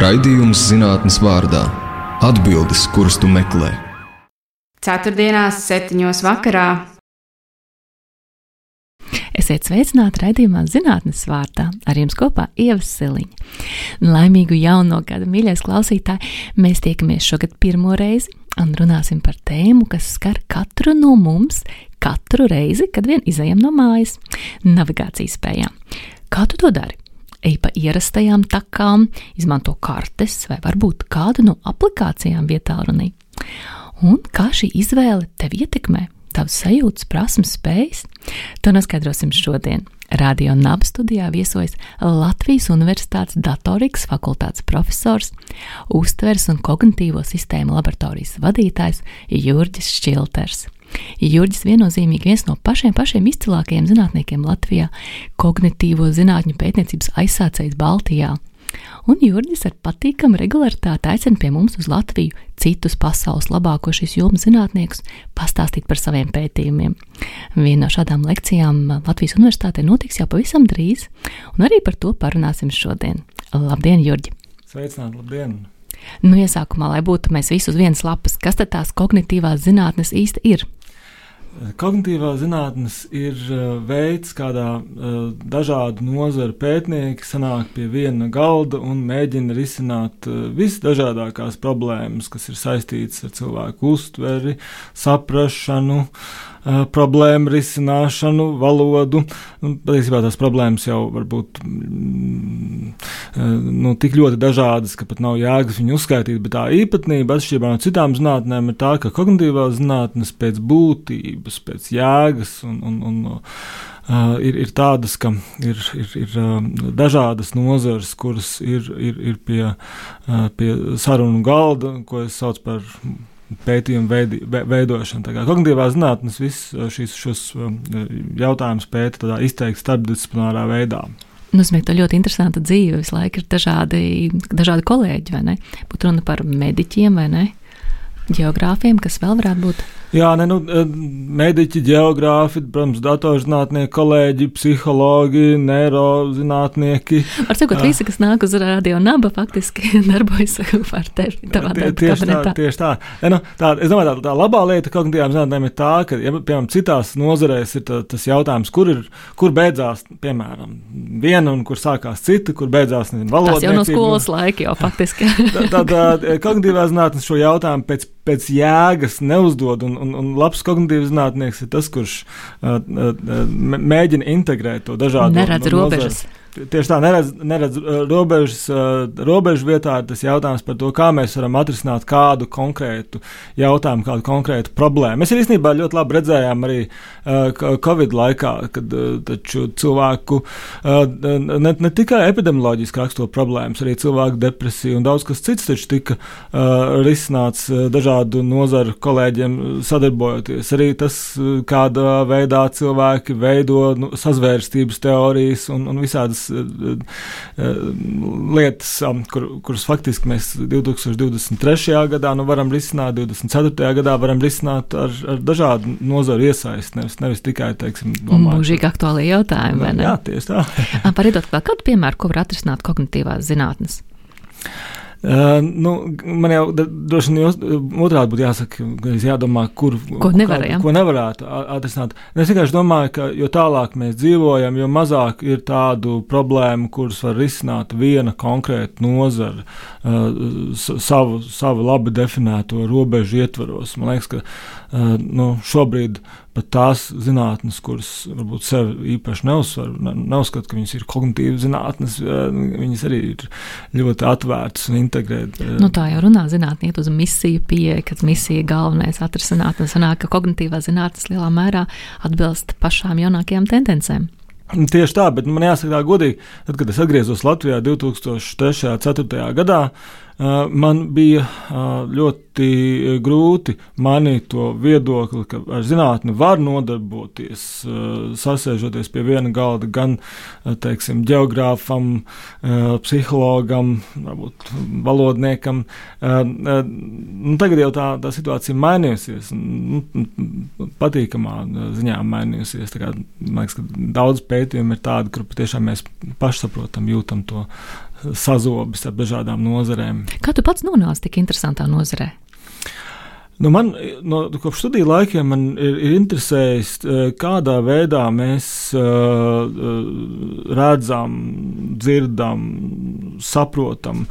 Raidījums zinātnes vārdā - atbildes, kuras tu meklē. Ceturtdienās, septiņos vakarā. Esiet sveicināti raidījumā zinātnes vārdā. Ar jums kopā Ieva Siliņa. Laimīgu jauno gadu, mīļais klausītāji! Mēs tiekamies šogad pirmo reizi un runāsim par tēmu, kas skar katru no mums katru reizi, kad vien izējam no mājas - navigācijas spējām. Kā tu to dari? Ej pa ierastajām takām, izmanto kartes vai varbūt kādu no aplikācijām vietā runī. Un kā šī izvēle tevi ietekmē, tavas sajūtas, prasmes, spējas, to noskaidrosim šodien. Radio Naba studijā viesojas Latvijas Universitātes datorikas fakultātes profesors, uztveres un kognitīvo sistēmu laboratorijas vadītājs Jurģis Šķilters. Jurģis viennozīmīgi viens no pašiem, pašiem izcilākajiem zinātniekiem Latvijā, kognitīvo zinātņu pētniecības aizsācējs Baltijā. Un Jurģis ar patīkamu regularitāti aicina pie mums uz Latviju citus pasaules labāko šīs jomas zinātniekus pastāstīt par saviem pētījumiem. Viena no šādām lekcijām Latvijas Universitātē notiks jau pavisam drīz, un arī par to parunāsim šodien. Labdien, Jurģi! Sveicināti, labdien! Nu, iesākumā, lai būtu mēs visi uz vienas lapas, kas tad tās kognitīvās zinātnes īsti ir? Kognitīvā zinātnes ir uh, veids, kādā uh, dažādu nozaru pētnieki sanāk pie viena galda un mēģina risināt uh, visdažādākās problēmas, kas ir saistītas ar cilvēku uztveri, saprašanu, problēmu risināšanu, valodu. Nu, patiesībā tās problēmas jau var būt mm, nu, tik ļoti dažādas, ka pat nav jēgas viņu uzskaitīt, bet tā īpatnība atšķirībā no citām zinātnēm ir tā, ka kognitīvā zinātnes pēc būtības vērtības, pēc jēgas un, un, un uh, ir, ir tādas, ka ir, ir, ir uh, dažādas nozares, kuras ir, ir, ir pie, uh, pie sarunu galda, ko es saucu par pētījumu veidi, veidošanu. Kognitīvā zinātnes visus šīs, šos jautājumus pēta tādā izteikti starpdisciplinārā veidā. Nozīmē, ka ļoti interesanta dzīve. Visu laiku ir dažādi, dažādi kolēģi, vai ne? Būtu runa par mediķiem vai ne? Geogrāfiem, kas vēl varētu būt? Jā, ne, nu, eh, mediķi, geogrāfi, protams, datorzinātnieki, kolēģi, psihologi, neirozinātnieki. Ar sakot, uh, visi, kas nāk uz radio naba, faktiski darbojas ar tevi. Tie, tieši kabinetā. tā, tieši tā. Ne, nu, tā. Es domāju, tā, tā labā lieta kognitīvām zinātnēm ir tā, ka, ja, piemēram, citās nozarēs ir tā, tas jautājums, kur, ir, kur beidzās, piemēram, viena un kur sākās cita, kur beidzās, nezinu, valoda. Tas jau no skolas laika jau faktiski. Tad tā, tā, kognitīvā zinātnes šo jautājumu pēc, pēc jēgas neuzdod. Un, un, un labs kognitīvs zinātnieks ir tas, kurš uh, uh, mēģina integrēt to dažādu. Neredz no, robežas. Nozars. Tieši tā, neredz, neredz uh, robežas, uh, robežu vietā ir tas jautājums par to, kā mēs varam atrisināt kādu konkrētu jautājumu, kādu konkrētu problēmu. Mēs īstenībā ļoti labi redzējām arī uh, Covid laikā, kad cilvēku ne, ne tikai epidemioloģiski raksturo problēmas, arī cilvēku depresija un daudz kas cits taču tika risināts dažādu nozaru kolēģiem sadarbojoties. Arī tas, kādā veidā cilvēki veido nu, sazvērstības teorijas un, un visādas tādas uh, uh, lietas, um, kur, kuras faktiski mēs 2023. gadā nu, varam risināt, 2024. gadā varam risināt ar, ar dažādu nozaru iesaisti, nevis, nevis tikai, teiksim, domāt. Mūžīgi aktuāli jautājumi, vai ne? Jā, tieši tā. Var iedot vēl kādu piemēru, ko var atrisināt kognitīvās zinātnes? Uh, nu, man jau droši vien otrādi būtu jāsaka, jādomā, kur, ko, nevarējām. kā, ko nevarētu atrisināt. Es vienkārši domāju, ka jo tālāk mēs dzīvojam, jo mazāk ir tādu problēmu, kuras var risināt viena konkrēta nozara uh, savu, savu labi definēto robežu ietvaros. Man liekas, ka nu, šobrīd pat tās zinātnes, kuras varbūt sevi īpaši neuzsver, ne, neuzskata, ka viņas ir kognitīvas zinātnes, viņas arī ir ļoti atvērtas un integrētas. Nu, tā jau runā zinātnē, uz misiju pieeja, kad misija galvenais atrisināt, un sanāk, ka kognitīvā zinātnes lielā mērā atbilst pašām jaunākajām tendencēm. Tieši tā, bet man jāsaka tā godīgi, tad, kad es atgriezos Latvijā 2003. un 2004. gadā, man bija ļoti grūti manīt to viedokli, ka ar zinātni var nodarboties, sasēžoties pie viena galda gan teiksim, geogrāfam, psihologam, varbūt valodniekam. Nu, tagad jau tā, tā situācija ir mainījusies, nu, patīkamā ziņā mainījusies. Kā, man liekas, ka daudz pētījumu ir tādi, kur patiešām mēs pašsaprotam, jūtam to sazobis ar dažādām nozarēm. Kā tu pats nonāci tik interesantā nozarē? Nu man no, kopš studiju laikiem man ir, ir interesējis, kādā veidā mēs uh, redzam, dzirdam, saprotam.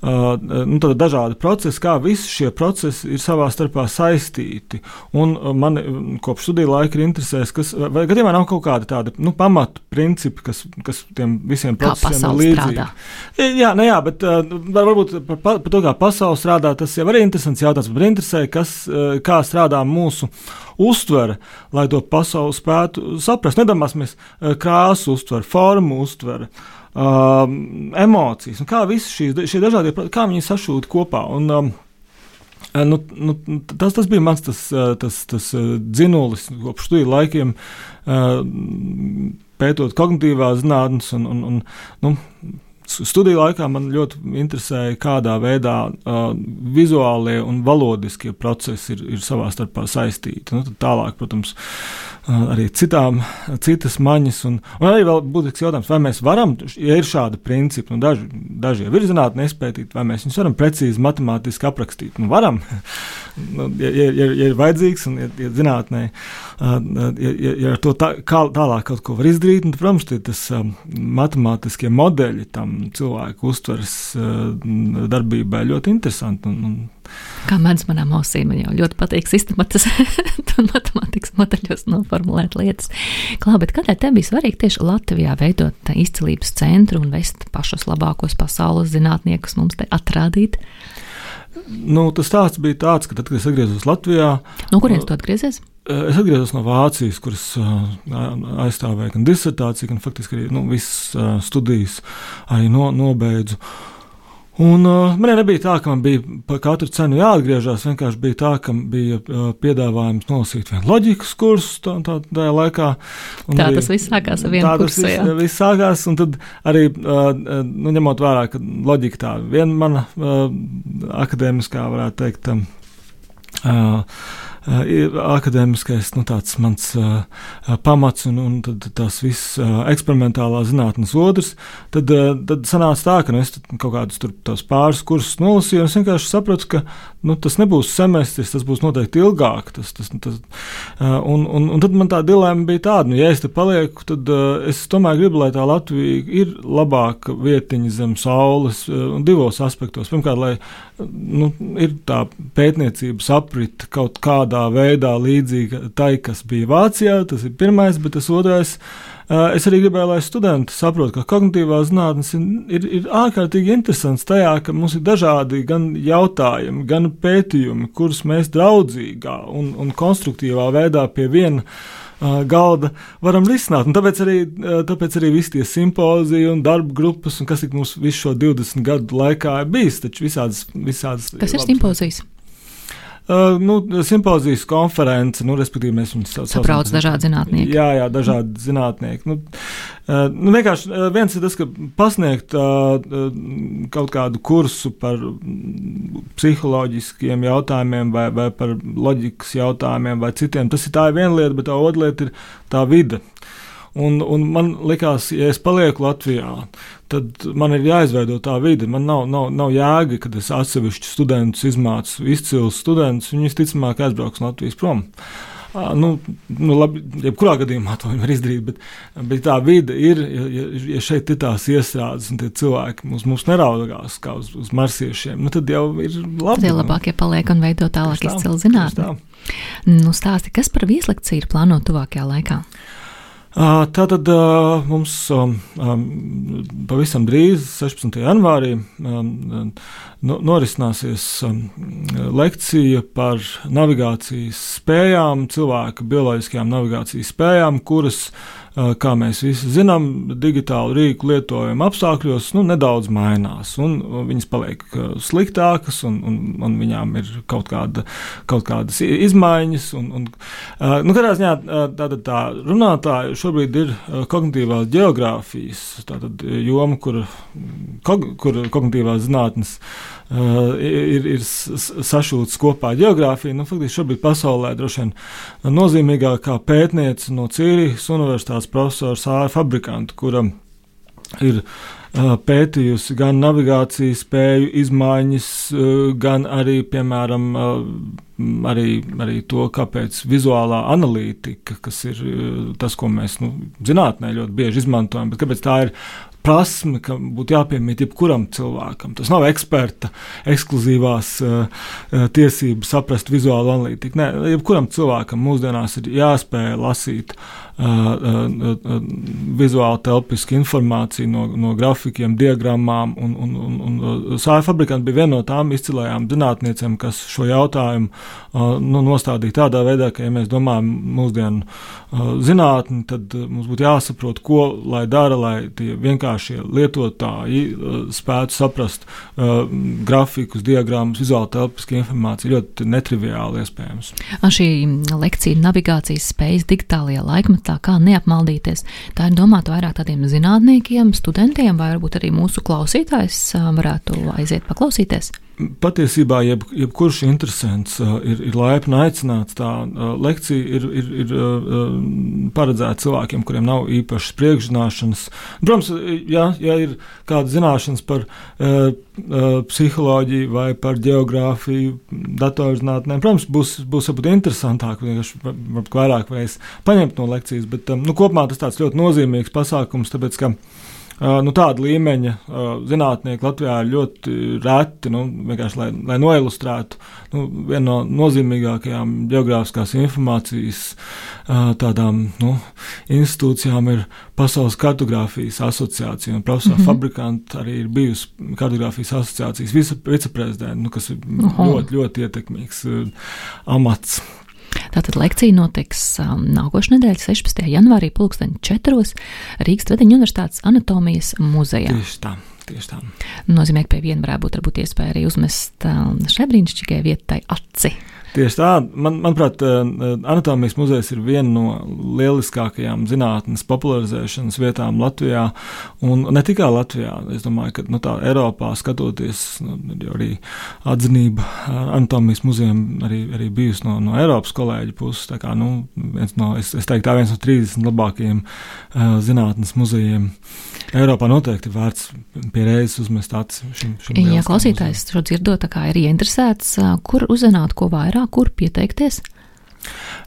Uh, nu, dažādi procesi, kā visi šie procesi ir savā starpā saistīti. Un man kopš studiju laika ir interesējis, kas, vai gadījumā nav kaut kādi tādi nu, pamatu principi, kas, kas tiem visiem procesiem ir līdzīgi. Jā, ne, jā, bet uh, varbūt par, par to, kā pasaule strādā, tas jau arī ir interesants jautājums. Man interesē, kas Eh, kā strādā mūsu uztvere, lai to pasauli spētu saprast. Nedomāsimies eh, krāsu uztvere, formu uztvere. Um, emocijas, un kā visas šīs šie dažādie, kā viņi sašūta kopā. Un, um, Nu, nu, tas, tas bija mans tas, tas, tas dzinulis kopš studiju laikiem, pētot kognitīvās zinātnes un, un, un nu, Studiju laikā man ļoti interesēja, kādā veidā uh, vizuālie un valodiskie procesi ir, ir savā starpā saistīti. Nu, tālāk, protams, uh, arī citām, citas maņas. Un, un arī vēl būtisks jautājums, vai mēs varam, ja ir šādi principi, nu, daži, daži jau ir zinātnē nespētīt, vai mēs viņus varam precīzi matemātiski aprakstīt. Nu, varam, nu, ja, ja, ja, ja ir vajadzīgs un ja, ja zinātnē, uh, ja, ja, ja ar to tā, kā, tālāk kaut ko var izdarīt, tad, protams, tas um, matemātiskie modeļi tam cilvēku uztveres eh, darbībai ļoti interesanti. Un, un Kā mēdz manām ausīm, man jau ļoti patīk sistematizēt un matemātikas modeļos noformulēt lietas. Klā, bet kādēļ tev bija svarīgi tieši Latvijā veidot izcilības centru un vest pašus labākos pasaules zinātniekus mums te atrādīt? Nu, tas stāsts bija tāds, ka tad, kad es atgriezos Latvijā. No kurienes tu atgriezies? Es atgriezos no Vācijas, kuras aizstāvēju gan disertāciju, gan faktiski arī nu, visas studijas arī no, nobeidzu. Un, uh, man nebija tā, ka man bija par katru cenu jāatgriežas. Vienkārši bija tā, ka bija uh, piedāvājums nolasīt vienu loģikas kursu tā, tā, tajā laikā. Tā bija, tas viss sākās ar vienu tā, kursu. Tas viss, viss sākās, un tad arī uh, nu, ņemot vērā, ka loģika tā viena mana uh, akadēmiskā, varētu teikt, uh, Eh, akadēmiskais nu, mans uh, pamats un, un tās visas uh, eksperimentālās zinātnes otrs, tad, tad sanāca tā, ka nu, es kaut kādus tur pāris kursus nolasīju, un es vienkārši sapratu, ka nu, tas nebūs semestris, tas būs noteikti ilgāk. Tas, tas, tas, un, un, un tad man tā dilemma bija tāda, nu, ja es te palieku, tad es tomēr gribu, lai tā Latvija ir labāka vietiņa zem saules divos aspektos. Pirmkārt, lai nu, ir tā pētniecības aprita kaut kādā veidā līdzīga tai, kas bija Vācijā. Tas ir pirmais, bet tas otrais. Es arī gribēju, lai studenti saprotu, ka kognitīvā zinātnē ir, ir, ir ārkārtīgi interesants tajā, ka mums ir dažādi gan jautājumi, gan pētījumi, kurus mēs draudzīgā un, un konstruktīvā veidā pie viena galda varam risināt. Un tāpēc arī, tāpēc arī visi tie simpoziji un darba grupas, un kas mums visu šo 20 gadu laikā ir bijis, taču visādas. visādas kas ir simpozijas? Uh, nu, simpozijas konference, nu, respektīvi, mēs viņus saucam. Saprauc dažādi zinātnieki. Jā, jā, dažādi zinātnieki. Nu, uh, nu, vienkārši uh, viens ir tas, ka pasniegt uh, kaut kādu kursu par psiholoģiskiem jautājumiem vai, vai par loģikas jautājumiem vai citiem, tas ir tā viena lieta, bet tā otra lieta ir tā vide. Un, un man liekas, ja es palieku Latvijā, tad man ir jāizveido tā vide. Man nav, nav, nav jēga, kad es atsevišķu studentus izmācu, izcils studentus, viņi visticamāk aizbrauks no Latvijas prom. Uh, nu, nu, labi, jebkurā gadījumā to var izdarīt, bet, bet tā vide ir, ja, ja šeit ir tās iestrādes un tie cilvēki mums, mums neraugās kā uz, uz marsiešiem, nu, tad jau ir labi. Tad jau labākie paliek un veido tālāk izcilu zinātni. Nu, stāsti, kas par vieslekciju ir plānot tuvākajā laikā? Tātad mums pavisam drīz, 16. janvārī, norisināsies lekcija par navigācijas spējām, cilvēka bioloģiskajām navigācijas spējām, kuras kā mēs visi zinām, digitālu rīku lietojuma apstākļos nu, nedaudz mainās. Viņas paliek sliktākas, un, un, un viņām ir kaut, kāda, kaut kādas izmaiņas. Un, un, nu, katrā ziņā tā, tā runātāja šobrīd ir kognitīvās geogrāfijas joma, kur, kur kognitīvās zinātnes ir, ir sašūts kopā geogrāfija. Nu, faktiski šobrīd pasaulē droši vien nozīmīgākā pētniece no Cīrijas Universitātes profesors Āra Fabrikantu, kuram ir pētījusi gan navigācijas spēju izmaiņas, gan arī, piemēram, arī, arī to, kāpēc vizuālā analītika, kas ir tas, ko mēs nu, zinātnē ļoti bieži izmantojam, bet kāpēc tā ir prasme, ka būtu jāpiemīt jebkuram cilvēkam. Tas nav eksperta ekskluzīvās uh, tiesības saprast vizuālu analītiku. Nē, jebkuram cilvēkam mūsdienās ir jāspēj lasīt vizuāli telpisku informāciju no, no grafikiem, diagrammām. Un, un, un, un Sāra fabrikants bija viena no tām izcilajām zinātniecēm, kas šo jautājumu nu, nostādīja tādā veidā, ka, ja mēs domājam mūsdienu zinātni, tad mums būtu jāsaprot, ko lai dara, lai tie vienkāršie lietotāji spētu saprast grafikus, diagrammas, vizuāli telpisku informāciju ļoti netriviāli iespējams. Šī lekcija navigācijas spējas digitālajā laikmetā tā kā neapmaldīties. Tā ir domāta vairāk tādiem zinātniekiem, studentiem, vai varbūt arī mūsu klausītājs varētu aiziet paklausīties. Patiesībā jeb, jebkurš interesants uh, ir, ir laipni aicināts. Tā uh, lekcija ir, ir, ir uh, paredzēta cilvēkiem, kuriem nav īpašas priekšzināšanas. Protams, ja, ja ir kāda zināšanas par psiholoģiju vai par geogrāfiju, datorzinātnēm, protams, būs, būs varbūt interesantāk, vienkārši vairāk varēs paņemt no lekcijas, bet um, nu, kopumā tas tāds ļoti nozīmīgs pasākums, tāpēc, ka nu, tāda līmeņa zinātnieki Latvijā ir ļoti reti. Nu, vienkārši, lai, lai noilustrētu, nu, viena no nozīmīgākajām geogrāfiskās informācijas tādām nu, institūcijām ir Pasaules kartogrāfijas asociācija. Un profesora mm -hmm. Fabrikanta arī ir bijusi kartogrāfijas asociācijas viceprezidenta, nu, kas ir Oho. ļoti, ļoti ietekmīgs amats. Tātad lekcija notiks um, nākošais nedēļa, 16. janvārī, 2004. Rīgas Tradiņu Universitātes anatomijas muzejā. Tieši tā. Tieši tā. Nozīmē, ka pie viena varētu būt iespēja arī uzmest um, šai brīnišķīgai vietai aci. Tieši tā, man, manuprāt, eh, anatomijas muzejs ir viena no lieliskākajām zinātnes popularizēšanas vietām Latvijā. Un ne tikai Latvijā, es domāju, ka nu, tā Eiropā skatoties, nu, arī atzinība anatomijas muzejam arī, arī bijusi no, no Eiropas kolēģa puses. Kā, nu, no, es, es teiktu, tā viens no 30 labākajiem uh, zinātnes muzejiem. Eiropā noteikti vērts pie reizes uzmest acis šim, šim Ja klausītājs šo dzirdot, tā kā ir ieinteresēts, kur uzzināt, ko vairāk, kur pieteikties?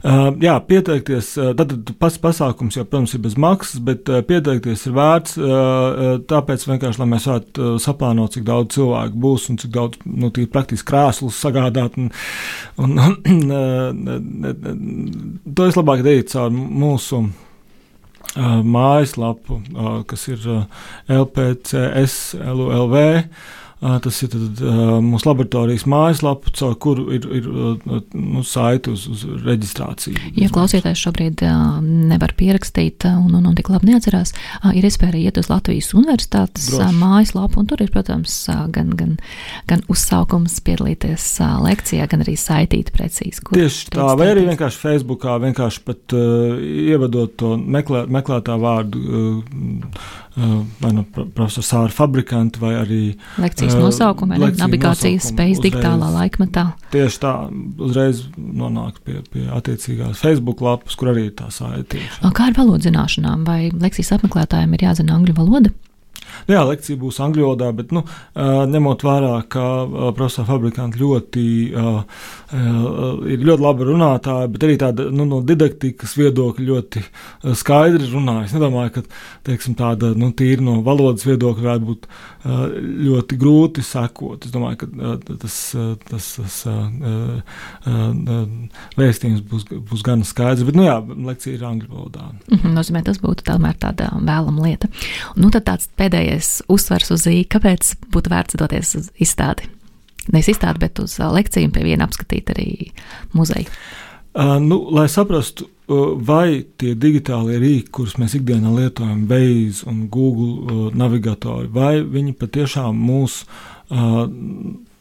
Uh, jā, pieteikties. Tad pats pasākums jau, protams, ir bez maksas, bet pieteikties ir vērts. Uh, tāpēc vienkārši, lai mēs varētu saplānot, cik daudz cilvēku būs un cik daudz nu, praktiski krēslus sagādāt. Un, un, uh, to es labāk darītu caur mūsu mājaslapu, kas ir LPCS, LULV. Tas ir tad, mūsu laboratorijas mājaslapa, caur kuru ir, ir nu, saiti uz, uz reģistrāciju. Ja klausītājs šobrīd nevar pierakstīt un, un, un tik labi neatcerās, ir iespēja iet uz Latvijas Universitātes Droši. mājaslapu, un tur ir, protams, gan, gan, gan uzsaukums piedalīties lekcijā, gan arī saitīt precīzi. Tieši tā, vai arī vienkārši Facebookā, vienkārši pat uh, ievadot to meklē, meklētā vārdu. Uh, vai nu profesora Sāra fabrikanti, vai arī lekcijas nosaukumi, uh, navigācijas spējas digitālā laikmetā. Tieši tā, uzreiz nonāk pie, pie attiecīgās Facebook lapas, kur arī tā saite. Kā ar valodas zināšanām, vai lekcijas apmeklētājiem ir jāzina angļu valoda? Nu, jā, lekcija būs angļu valodā, bet nu, ņemot vērā, ka profesora fabrikanti ļoti, ir ļoti labi runātāji, bet arī tāda nu, no didaktikas viedokļa ļoti skaidri runāja. Es nedomāju, ka teiksim, tāda nu, tīra no valodas viedokļa varētu būt ļoti grūti sekot. Es domāju, ka tas, tas, tas vēstījums būs, būs gan skaidrs, bet nu, jā, lekcija ir angļu valodā. Mm -hmm, nozīmē, tas būtu tomēr tāda vēlama lieta. Nu, tad tāds pēdējais uzsvars uz īņu, kāpēc būtu vērts doties uz izstādi? Nevis izstādi, bet uz lekciju un pie viena apskatīt arī muzeju. Nu, lai saprastu, vai tie digitālie rīki, kurus mēs ikdienā lietojam, Waze un Google navigatori, vai viņi patiešām mūs,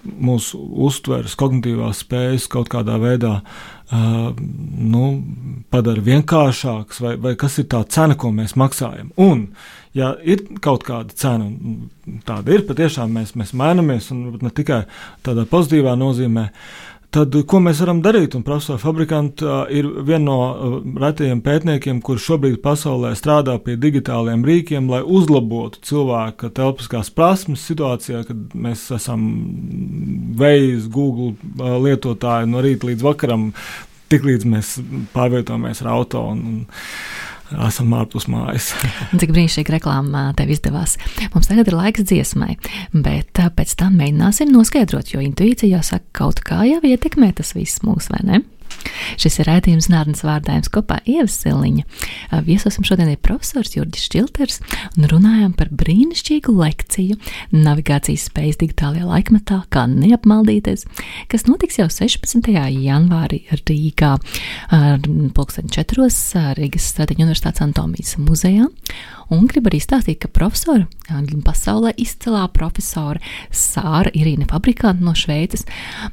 mūsu uztveres, kognitīvās spējas kaut kādā veidā nu, padara vienkāršākas, vai, vai kas ir tā cena, ko mēs maksājam. Un, ja ir kaut kāda cena, tāda ir patiešām mēs, mēs mainamies, un ne tikai tādā pozitīvā nozīmē, tad ko mēs varam darīt? Un profesora Fabrikanta ir viena no retajiem pētniekiem, kurš šobrīd pasaulē strādā pie digitāliem rīkiem, lai uzlabotu cilvēka telpiskās prasmes situācijā, kad mēs esam Waze, Google lietotāji no rīta līdz vakaram, tiklīdz mēs pārvietojamies ar auto. Un, un, esam ārpus mājas. Cik brīnišķīgi reklāmā tev izdevās. Mums tagad ir laiks dziesmai, bet pēc tam mēģināsim noskaidrot, jo intuīcija jau saka, kaut kā jau ietekmē tas viss mūs, vai ne? Šis ir rādījums Nārdas vārdājums kopā Ievas Siliņa. Viesosim šodien ir profesors Jurģis Šilters un runājam par brīnišķīgu lekciju navigācijas spējas digitālajā laikmetā, kā neapmaldīties, kas notiks jau 16. janvārī Rīgā, pulksten 4. Rīgas Stradiņu universitātes anatomijas muzejā. Un gribu arī stāstīt, ka profesora, pasaulē izcilā profesora Sāra Irīna Fabrikanta no Šveices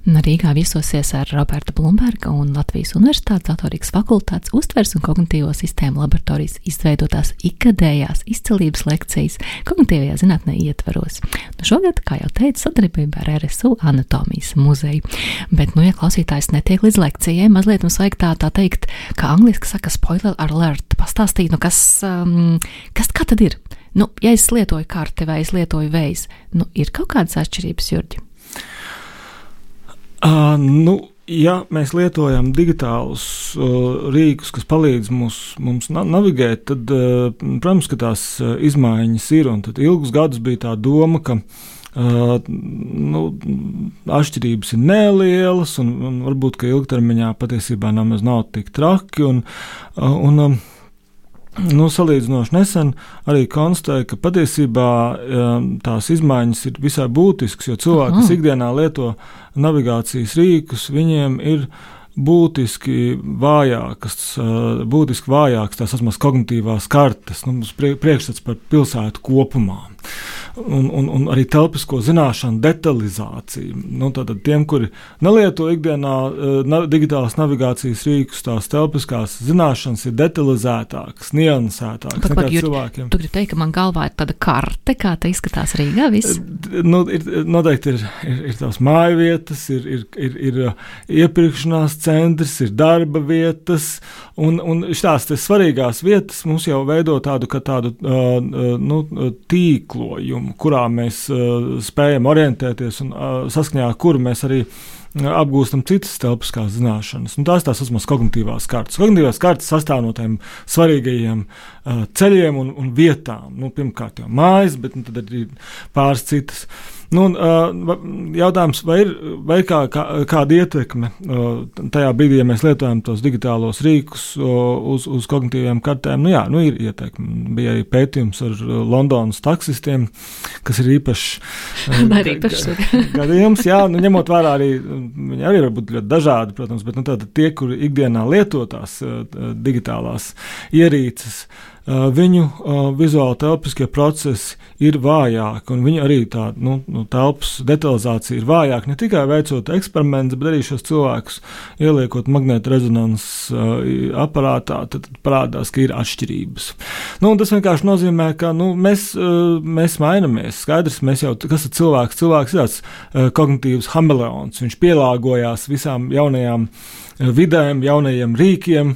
Rīgā viesosies ar Roberta Blumberga un Latvijas Universitātes datorīgas fakultātes uztvers un kognitīvo sistēmu laboratorijas izveidotās ikgadējās izcilības lekcijas kognitīvajā zinātnē ietvaros. Nu, šogad, kā jau teicu, sadarbībā ar RSU anatomijas muzeju. Bet, nu, ja klausītājs netiek līdz lekcijai, mazliet mums vajag tā, tā teikt, kā angliski saka spoiler alert, pastāstīt, nu, kas, um, kas Kas tad ir? Nu, ja es lietoju karti vai es lietoju veidu, nu, ir kaut kādas atšķirības, Jurģi? Uh, nu, ja mēs lietojam digitālus uh, rīkus, kas palīdz mums, mums navigēt, tad, uh, protams, ka tās uh, izmaiņas ir. Tad ilgus gadus bija tā doma, ka uh, nu, atšķirības ir nelielas, un, un varbūt ilgtermiņā patiesībā nemaz nav tik traki. Un, uh, un, uh, nu, salīdzinoši nesen arī konstatēja, ka patiesībā um, tās izmaiņas ir visai būtiskas, jo cilvēki, Aha. kas ikdienā lieto navigācijas rīkus, viņiem ir būtiski vājākas, uh, būtiski vājākas tās asmas kognitīvās kartes, nu, priekšstats par pilsētu kopumā un, un, un arī telpisko zināšanu detalizāciju. Nu, tātad tiem, kuri nelieto ikdienā uh, na, digitālās navigācijas rīkus, tās telpiskās zināšanas ir detalizētākas, niansētākas nekā Jur, cilvēkiem. Tu gribi teikt, ka man galvā ir tāda karte, kā tā izskatās Rīgā? Viss? Eh, nu, ir, noteikti ir, ir, ir tās māju vietas, ir, ir, ir, ir iepirkšanās centrs, ir darba vietas, un, un šīs svarīgās vietas mums jau veido tādu, tādu uh, nu, tīklojumu kurā mēs uh, spējam orientēties un uh, saskaņā ar kuru mēs arī uh, apgūstam citas telpiskās zināšanas. Un tās tās uzmaz kognitīvās kartes. Kognitīvās kartes sastāv no tiem svarīgajiem uh, ceļiem un, un vietām. Nu, pirmkārt jau mājas, bet nu, tad arī pāris citas. Uh, Nu, jautājums, vai ir, vai ir kā, kā, kāda ietekme tajā brīdī, ja mēs lietojam tos digitālos rīkus uz, uz kognitīviem kartēm? Nu, jā, nu, ir ietekme. Bija arī pētījums ar Londonas taksistiem, kas ir īpašs gadījums. Jā, nu, ņemot vērā arī, viņi arī var būt ļoti dažādi, protams, bet nu, tie, kuri ikdienā lieto tās digitālās ierīces, viņu vizuāli telpiskie procesi ir vājāki, un viņu arī tā nu, nu, telpas detalizācija ir vājāka. Ne tikai veicot eksperimentus, bet arī šos cilvēkus ieliekot magnēta rezonanses aparātā, tad parādās, ka ir atšķirības. Nu, tas vienkārši nozīmē, ka nu, mēs, mēs mainamies. Skaidrs, mēs jau, kas ir cilvēks? Cilvēks ir tāds kognitīvs hameleons. Viņš pielāgojās visām jaunajām vidēm, jaunajiem rīkiem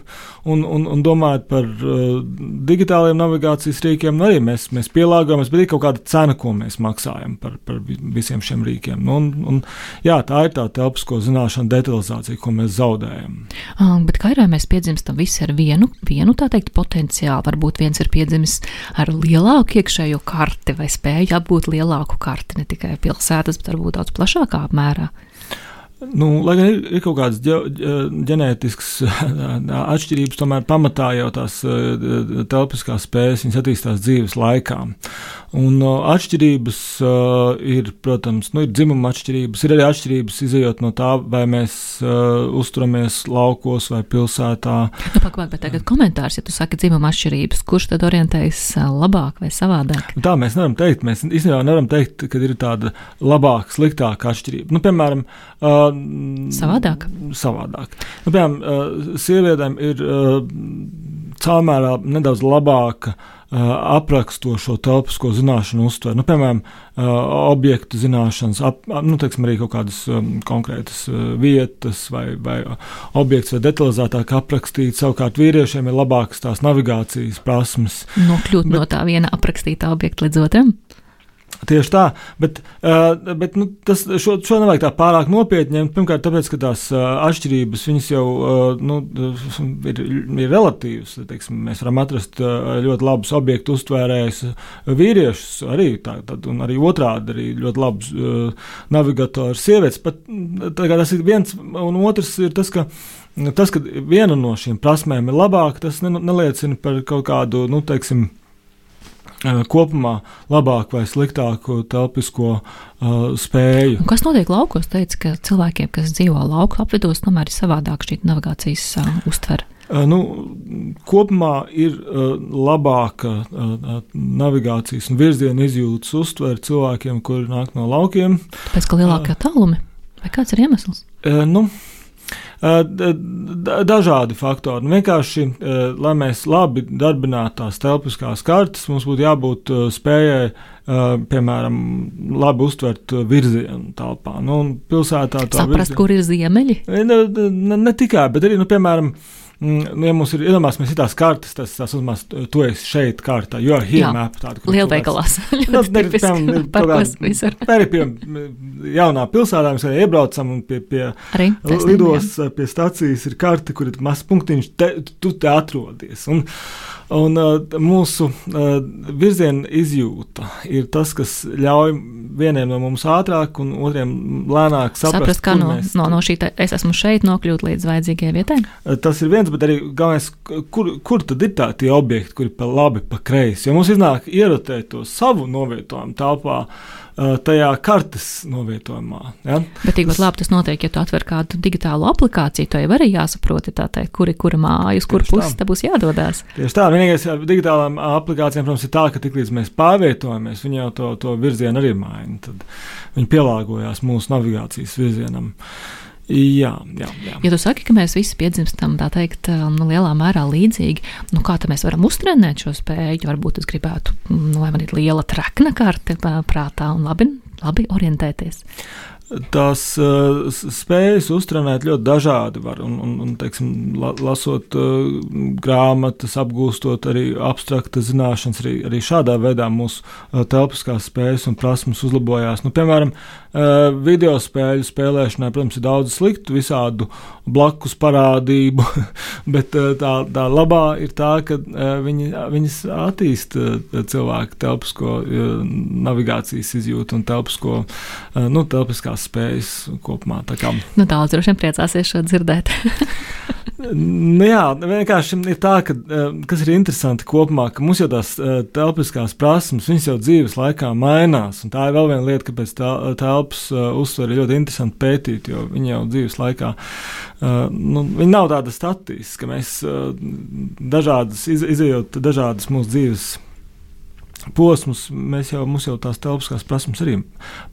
un, un, un domājot par uh, digitālajiem navigācijas rīkiem, nu arī mēs, mēs pielāgojamies, bet ir kaut kāda cena, ko mēs maksājam par, par visiem šiem rīkiem. Nu, un, un, jā, tā ir tā telpisko zināšanu detalizācija, ko mēs zaudējam. Um, bet kā ir, vai mēs piedzimstam visi ar vienu, vienu tā teikt, potenciālu? Varbūt viens ir piedzimis ar lielāku iekšējo karti vai spēju apgūt lielāku karti, ne tikai pilsētas, bet varbūt daudz plašākā apmērā. Nu, lai gan ir, ir kaut kādas ģenētiskas atšķirības, tomēr pamatā jau tās telpiskās spējas attīstās dzīves laikā. Un atšķirības ir, protams, nu, ir dzimuma atšķirības, ir arī atšķirības izējot no tā, vai mēs uh, uzturamies laukos vai pilsētā. Nu, pak, bet tagad komentārs, ja tu saki dzimuma atšķirības, kurš tad orientējas labāk vai savādāk? Tā mēs nevaram teikt. Mēs īstenībā nevaram teikt, ka ir tāda labāka, sliktāka atšķirība. Nu, piemēram, uh, savādāk. savādāk. Nu, piemēram, uh, sievietēm ir uh, caurmērā nedaudz labāka aprakstošo telpisko zināšanu uztver. Nu, piemēram, objektu zināšanas, ap, nu, teiksim, arī kaut kādas konkrētas vietas vai, vai objekts vai detalizētāk aprakstīt. Savukārt vīriešiem ir labākas tās navigācijas prasmes. Nokļūt Bet, no tā viena aprakstītā objekta līdz otram? Tieši tā, bet, uh, bet nu, tas, šo, šo nevajag tā pārāk nopietni ņemt. Pirmkārt, tāpēc, ka tās uh, atšķirības jau uh, nu, ir, ir relatīvas. Teiksim, mēs varam atrast ļoti labus objektu uztvērējus vīriešus, arī, tā, tad, un arī otrādi arī ļoti labus navigatorus sievietes. Pat, tas ir viens, un otrs ir tas, ka. Tas, ka viena no šīm prasmēm ir labāka, tas neliecina par kaut kādu, nu, teiksim, Eh, kopumā labāku vai sliktāku telpisko uh, spēju. Un kas notiek laukos? Teica, ka cilvēkiem, kas dzīvo lauku apvidos, tomēr ir savādāk šī navigācijas uh, uztvere. Uh, nu, kopumā ir uh, labāka uh, navigācijas un virziena izjūtas uztvere cilvēkiem, kuri nāk no laukiem. Tāpēc, ka lielākie tālumi vai kāds ir iemesls? Uh, nu, dažādi faktori. Nu, vienkārši, lai mēs labi darbinātu tās telpiskās kartes, mums būtu jābūt spējai, piemēram, labi uztvert virzienu telpā. Nu, pilsētā tā Saprast, virzienu. kur ir ziemeļi? Ne, ne, ne tikai, bet arī, nu, piemēram, nu, ja mums ir iedomāsimies, ir tās kartes, tas, tas uzmās, tu esi šeit kārtā, jo ir here map tāda. Lielveikalās. Nu, arī pie jaunā pilsētā mēs arī iebraucam un pie, pie lidos, pie stacijas ir karte, kur ir mazs punktiņš, te, tu te atrodies. Un, Un uh, mūsu uh, virziena izjūta ir tas, kas ļauj vieniem no mums ātrāk un otriem lēnāk saprast, saprast kā no, mēs... no, no šī te, es esmu šeit nokļūt līdz vajadzīgajai vietai. Uh, tas ir viens, bet arī galvenais, kur, kur tad ir tā tie objekti, kuri pa labi, pa kreisi. Jo mums iznāk ierotēt to savu novietojumu telpā. Uh, tajā kartes novietojumā. Ja? Bet tikpat labi tas notiek, ja tu atver kādu digitālu aplikāciju, to jau arī jāsaprot, teikt, kur ir kura māja, uz kuru pusi tā būs jādodas. Tieši tā, vienīgais ar digitālām aplikācijām, protams, ir tā, ka tiklīdz mēs pārvietojamies, viņi jau to, to virzienu arī maina. Tad viņi pielāgojās mūsu navigācijas virzienam. Uh, Jā, jā, jā. Ja tu saki, ka mēs visi piedzimstam tā teikt, nu, lielā mērā līdzīgi, nu, kā mēs varam uztrenēt šo spēju? Varbūt es gribētu, nu, lai man ir liela trakna karte prātā un labi, labi orientēties tās uh, spējas uztrenēt ļoti dažādi var, un, un, un teiksim, la, lasot uh, grāmatas, apgūstot arī abstrakta zināšanas, arī, arī šādā veidā mūsu uh, telpiskās spējas un prasmes uzlabojās. Nu, piemēram, uh, video spēļu spēlēšanai, protams, ir daudz sliktu visādu blakus parādību, bet uh, tā, tā labā ir tā, ka uh, viņi, viņas attīsta uh, cilvēku telpisko uh, navigācijas izjūtu un telpisko, uh, nu, telpiskās tās spējas kopumā. Kā... Nu, daudz droši vien priecāsies šo dzirdēt. nu, jā, vienkārši ir tā, ka eh, kas ir interesanti kopumā, ka mums jau tās eh, telpiskās prasmes, viņas jau dzīves laikā mainās. Tā ir vēl viena lieta, kāpēc telpas uh, uztvere ir ļoti interesanti pētīt, jo viņi jau dzīves laikā, nu, viņi nav tāda statiska, ka mēs dažādas, iz, izējot dažādas mūsu dzīves posmus, mēs jau, jau tās telpiskās prasmes arī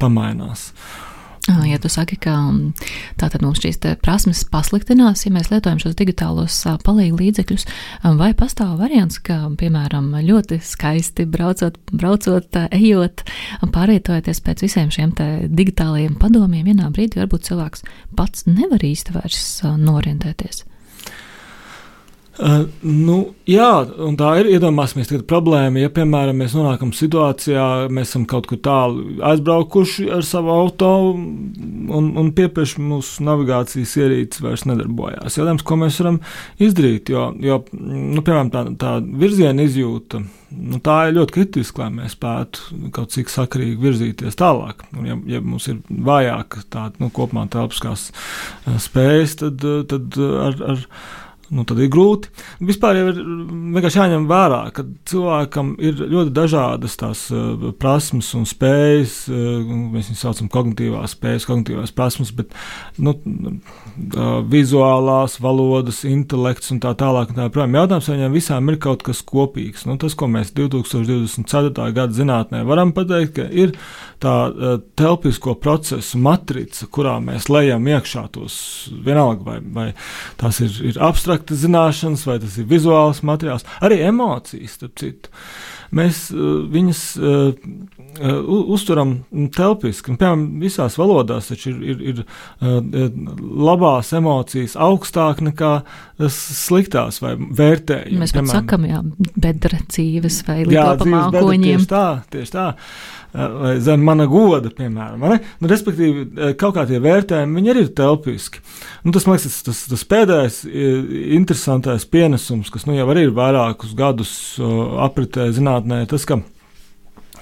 pamainās. Uh, Ja tu saki, ka mm, tātad mums šīs prasmes pasliktinās, ja mēs lietojam šos digitālos palīgu līdzekļus, vai pastāv variants, ka, piemēram, ļoti skaisti braucot, braucot ejot, pārvietojoties pēc visiem šiem digitālajiem padomiem, vienā brīdī varbūt cilvēks pats nevar īsti vairs norientēties? Uh, nu, jā, un tā ir. Iedomāsimies, ka problēma, ja, piemēram, mēs nonākam situācijā, mēs esam kaut kur tālu aizbraukuši ar savu auto, un, un piepieši mūsu navigācijas ierīces vairs nedarbojās. Jautājums, ko mēs varam izdarīt, jo, jo nu, piemēram, tā, tā virziena izjūta. Nu, tā ir ļoti kritiska, lai mēs spētu kaut cik sakarīgi virzīties tālāk. Un, ja, ja mums ir vājāka tāda nu, kopumā telpiskās spējas, tad, tad ar, ar nu, tad ir grūti. Vispār jau ir vienkārši jāņem vērā, ka cilvēkam ir ļoti dažādas tās uh, prasmes un spējas. Uh, mēs viņus saucam par kognitīvās spējas, kognitīvās prasmes, bet nu, uh, vizuālās, valodas, intelekts un tā tālāk. Un tā projām. Jautājums, vai viņiem visām ir kaut kas kopīgs. Nu, tas, ko mēs 2024. gada zinātnē varam pateikt, ka ir tā telpisko procesu matrica, kurā mēs lejam iekšā tos vienalga, vai, vai tās ir, ir abstrakts abstrakta zināšanas, vai tas ir vizuāls materiāls, arī emocijas, starp citu. Mēs uh, viņas uh, uh, uzturam telpiski. Piemēram, visās valodās taču ir, ir, ir uh, labās emocijas augstāk nekā sliktās vai vērtējumi. Mēs pat sakam, jā, bedra dzīves vai lielāpa mākoņiem. Tieši tā, tieši tā. Vai zem mana goda, piemēram. Nu, respektīvi, kaut kā tie vērtējumi, arī ir telpiski. Nu, tas, man liekas, tas, tas pēdējais interesantais pienesums, kas nu, jau arī ir vairākus gadus apritē zinātnē, tas, ka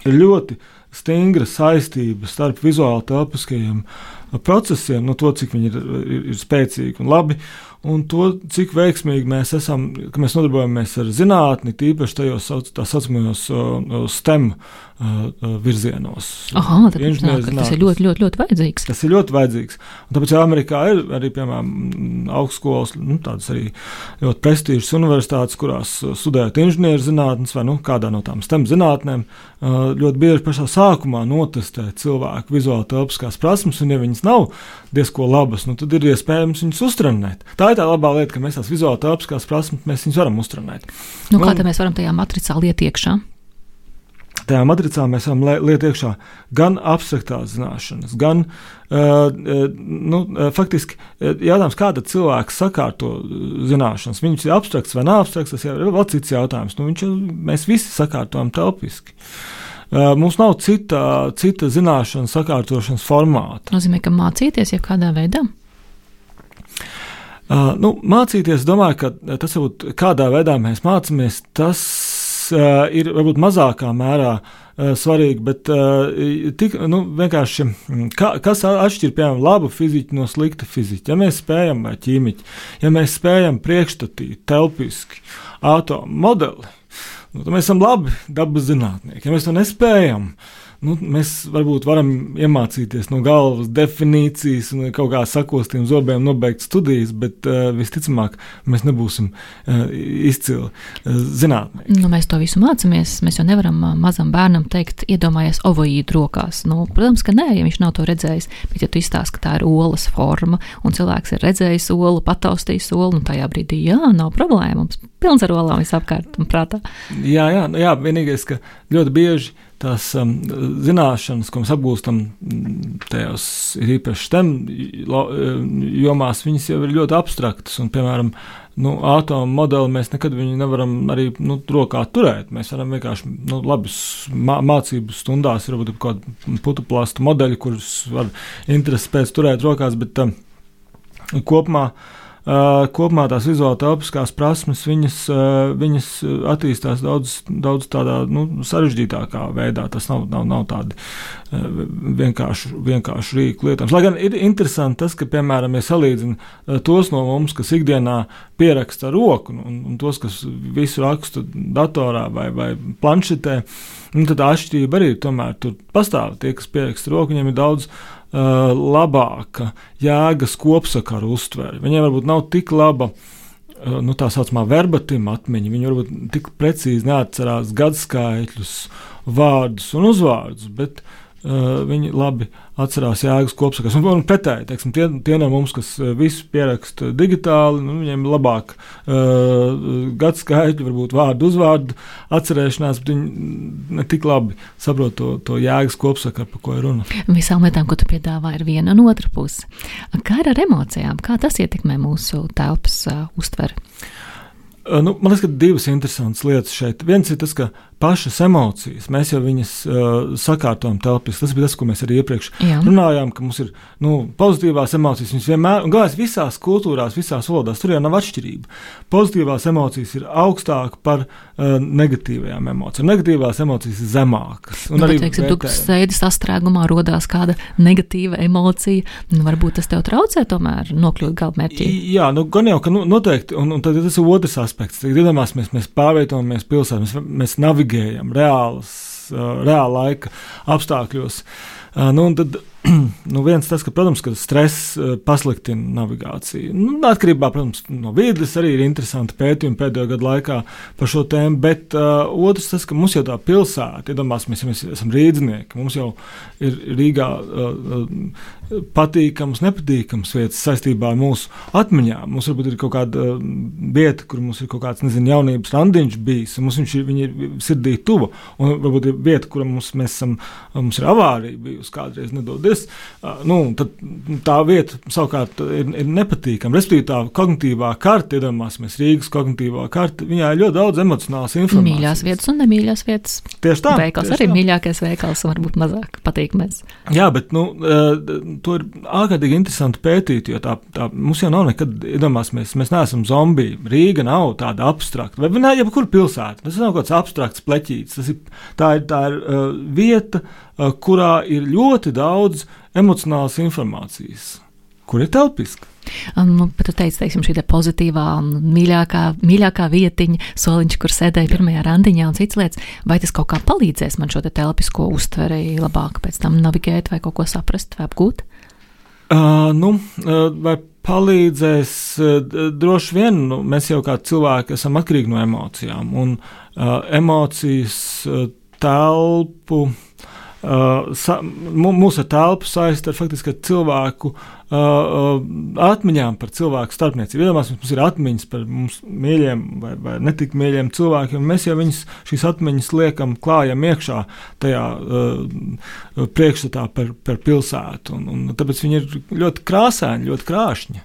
ir ļoti stingra saistība starp vizuāli telpiskajiem procesiem, no to, cik viņi ir, ir, ir spēcīgi un labi, un to, cik veiksmīgi mēs esam, ka mēs nodarbojamies ar zinātni, tīpaši tajos tā saucamajos STEM virzienos. Aha, tad, tā, tas ir ļoti, ļoti, ļoti vajadzīgs. Tas ir ļoti vajadzīgs. Un tāpēc Amerikā ir arī, piemēram, augstskolas, nu, tādas arī ļoti prestižas universitātes, kurās studējot inženierzinātnes vai nu, kādā no tām STEM zinātnēm, ļoti bieži pašā sākumā notestē cilvēku vizuāli telpiskās prasmes, un ja viņas nav diezko labas, nu, tad ir iespējams viņas uztrenēt. Tā ir tā labā lieta, ka mēs tās vizuāli telpiskās prasmes, mēs viņus varam uztrenēt. Nu, kā un, mēs varam tajā matricā liet iekšā? Tajā matricā mēs varam liet iekšā gan abstraktās zināšanas, gan uh, nu, faktiski jautājums, kāda cilvēka sakārto zināšanas. Viņš ir abstrakts vai nav abstrakts, tas ir vēl cits jautājums. Nu, viņš, mēs visi sakārtojam telpiski. Mums nav cita, cita zināšanu sakārtošanas formāta. Tas nozīmē, ka mācīties jau kādā veidā. Uh, nu, mācīties, domāju, ka tas varbūt kādā veidā mēs mācāmies, tas uh, ir varbūt mazākā mērā uh, svarīgi, bet uh, tik, nu, vienkārši mm, ka, kas atšķir piemēram labu fiziku no slikta fizika. Ja mēs spējam, vai ķīmiķi, ja mēs spējam priekšstatīt telpiski atomu modeli, nu, tad mēs esam labi dabas zinātnieki. Ja mēs to nespējam, uh, nu, mēs varbūt varam iemācīties no galvas definīcijas un kaut kā sakostiem zobiem nobeigt studijas, bet uh, visticamāk mēs nebūsim uh, izcili uh, zinātnieki. Nu, mēs to visu mācāmies. Mēs jau nevaram mazam bērnam teikt, iedomājies ovoīdu rokās. Nu, protams, ka nē, ja viņš nav to redzējis. Bet, ja tu izstāsti, ka tā ir olas forma un cilvēks ir redzējis olu, pataustījis olu, nu tajā brīdī jā, nav problēma. Mums pilns ar olām visapkārt un prātā. Jā, jā, jā vienīgais, ka ļoti bieži tās um, zināšanas, ko mēs apgūstam tajos īpaši STEM jomās, viņas jau ir ļoti abstraktas. Un, piemēram, nu, atomu modeli mēs nekad nevaram arī nu, rokā turēt. Mēs varam vienkārši nu, labi mā, mācību stundās, ir varbūt kaut kāda putu plāsta modeļi, kurus var interesi pēc turēt rokās, bet um, kopumā. Uh, kopumā tās vizuālās telpiskās prasmes viņas, uh, viņas attīstās daudz, daudz tādā nu, sarežģītākā veidā. Tas nav, nav, nav tādi vienkārši, vienkārši rīku lietojums. Lai gan ir interesanti tas, ka, piemēram, ja salīdzina tos no mums, kas ikdienā pieraksta roku, un, un tos, kas visu raksta datorā vai, vai planšetē, nu, tad atšķirība arī tomēr tur pastāv. Tie, kas pieraksta roku, viņiem ir daudz uh, labāka jēgas kopsakaru uztvere. Viņiem varbūt nav tik laba. Uh, nu, tā saucamā verbatim atmiņa. Viņi varbūt tik precīzi neatcerās gadskaitļus, vārdus un uzvārdus, bet Uh, viņi labi atcerās jēgas kopsakas. Un, un pretēji, teiksim, tie, tie no mums, kas visu pieraksta digitāli, nu, viņiem ir labāk uh, gadu skaitļi, varbūt vārdu uzvārdu atcerēšanās, bet viņi ne tik labi saprot to, to jēgas kopsakaru, par ko ir runa. Visām lietām, ko tu piedāvā, ir viena un otra puse. Kā ir ar emocijām? Kā tas ietekmē mūsu telpas uh, uztveri? Nu, man liekas, ka divas interesantas lietas šeit. Viens ir tas, ka pašas emocijas, mēs jau viņas uh, sakārtojam telpās. Tas bija tas, ko mēs arī iepriekš Jā. runājām, ka mums ir nu, pozitīvās emocijas. Viņas vienmēr, galvenais, visās kultūrās, visās valodās, tur jau nav atšķirība. Pozitīvās emocijas ir augstākas par uh, negatīvajām emocijām. Negatīvās emocijas ir zemākas. Un nu, arī teiksim, duktas sēdes sastrēgumā rodās kāda negatīva emocija. Nu, varbūt tas tev traucē tomēr nokļūt galamērķī. Jā, nu, gan jau, ka nu, noteikti, un, un tad tas ir otrs aspekts. Tad, iedomāsimies, mēs pārvietojamies pilsētā, mēs, mēs navigējam reālas, reāla laika apstākļos. Uh, nu, tad, nu, viens tas, ka, protams, ka stress uh, pasliktina navigāciju. Nu, atkarībā, protams, no viedles arī ir interesanti pētījumi pēdējo gadu laikā par šo tēmu, bet uh, otrs tas, ka mums jau tā pilsēta, iedomāsimies, ja mēs esam rīdznieki, mums jau ir Rīgā uh, patīkams, nepatīkams vietas saistībā ar mūsu atmiņām. Mums varbūt ir kaut kāda uh, vieta, kur mums ir kaut kāds, nezinu, jaunības randiņš bijis, un mums viņš ir, ir sirdī tuva, un varbūt ir vieta, kur mums, esam, mums ir avārija bijusi kādreiz nedodies Uh, nu, tad tā vieta savukārt ir, ir nepatīkama. Respektīvi, tā kognitīvā karte, iedomāsimies Rīgas kognitīvā karte, viņā ir ļoti daudz emocionālas informācijas. Mīļās vietas un nemīļās vietas. Tieši tā. Veikals tieši arī tā. mīļākais veikals, varbūt mazāk patīkamais. Jā, bet nu, to ir ārkārtīgi interesanti pētīt, jo tā, tā mums jau nav nekad, iedomāsimies, mēs neesam zombiji. Rīga nav tāda abstrakta, vai ne, jebkur pilsēta. Tas nav kaut kāds abstrakts pleķītis. Tas ir, tā ir, tā ir uh, vieta, kurā ir ļoti daudz emocionālas informācijas, kur ir telpiska. Um, bet tu teici, teiksim, šī pozitīvā, mīļākā, mīļākā vietiņa, soliņš, kur sēdēja pirmajā randiņā un citas lietas. Vai tas kaut kā palīdzēs man šo te telpisko uztveri labāk pēc tam navigēt vai kaut ko saprast vai apgūt? Uh, nu, uh, vai palīdzēs? Droši vien nu, mēs jau kā cilvēki esam atkarīgi no emocijām, un uh, emocijas uh, telpu sa, mūsu telpu saista ar faktiski ar cilvēku uh, uh, atmiņām par cilvēku starpniecību. Iedomāsimies, mums ir atmiņas par mums mīļiem vai, vai netik mīļiem cilvēkiem, un mēs jau viņus, šīs atmiņas liekam, klājam iekšā tajā uh, priekšstatā par, par pilsētu. Un, un tāpēc viņi ir ļoti krāsaini, ļoti krāšņi.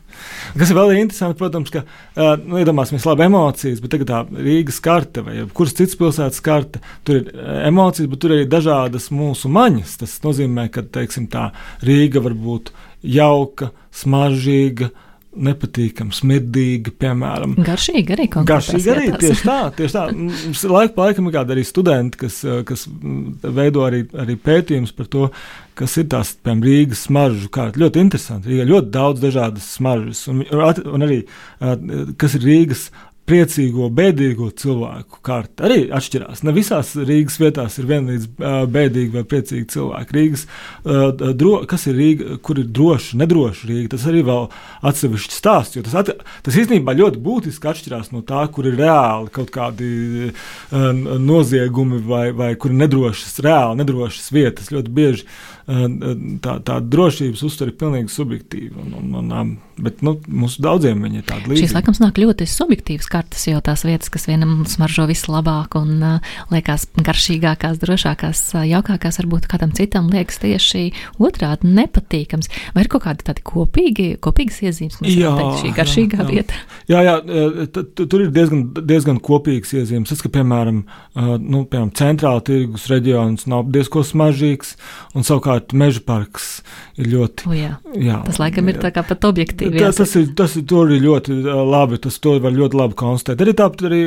Kas ir vēl interesanti, protams, ka uh, nu, iedomāsimies labi emocijas, bet tagad tā Rīgas karte vai kuras citas pilsētas karte, tur ir emocijas, bet tur ir arī dažādas mūsu maņas. Tas nozīmē, ka teiksim, tā Rīga var būt jauka, smaržīga nepatīkama, smirdīga, piemēram. Garšīga arī kaut kādā veidā. Garšīga arī tieši tā, tieši tā. Mums laika pa laikam ir kādi arī studenti, kas, kas veido arī, arī pētījumus par to, kas ir tās, piemēram, Rīgas smaržu kārta. Ļoti interesanti. Rīgā ļoti daudz dažādas smaržas, un, un arī, kas ir Rīgas priecīgo, bēdīgo cilvēku kārta arī atšķirās. Ne visās Rīgas vietās ir vienlīdz bēdīgi vai priecīgi cilvēki. Rīgas, dro, kas ir Rīga, kur ir droša, nedroša Rīga, tas arī vēl atsevišķs stāsts. Tas, at, tas īstenībā ļoti būtiski atšķirās no tā, kur ir reāli kaut kādi noziegumi vai, vai kur ir nedrošas, reāli nedrošas vietas. Ļoti bieži uh, tā, tā drošības uztver ir pilnīgi subjektīva. Un, un, un, bet nu, mums daudziem viņi ir tādi līdzīgi. Šīs laikam nāk ļoti subjektīvas kartas, jo tās vietas, kas vienam smaržo vislabāk un uh, liekas garšīgākās, drošākās, uh, jaukākās, varbūt kādam citam liekas tieši otrādi nepatīkams. Vai ir kaut kādi tādi kopīgi, kopīgas iezīmes, kas ir šī garšīgā jā, jā. vieta? Jā, jā, tur ir diezgan, diezgan kopīgas iezīmes. Tas, ka, piemēram, nu, piemēram centrāla tirgus reģions nav diezko smaržīgs, un savukārt meža parks ir ļoti. O, jā. Jā, tas laikam ir tā kā pat objektīvi. Tā, tas ir, tas ir, tur ir ļoti labi, tas to var ļoti labi konstatēt. Arī tāpat arī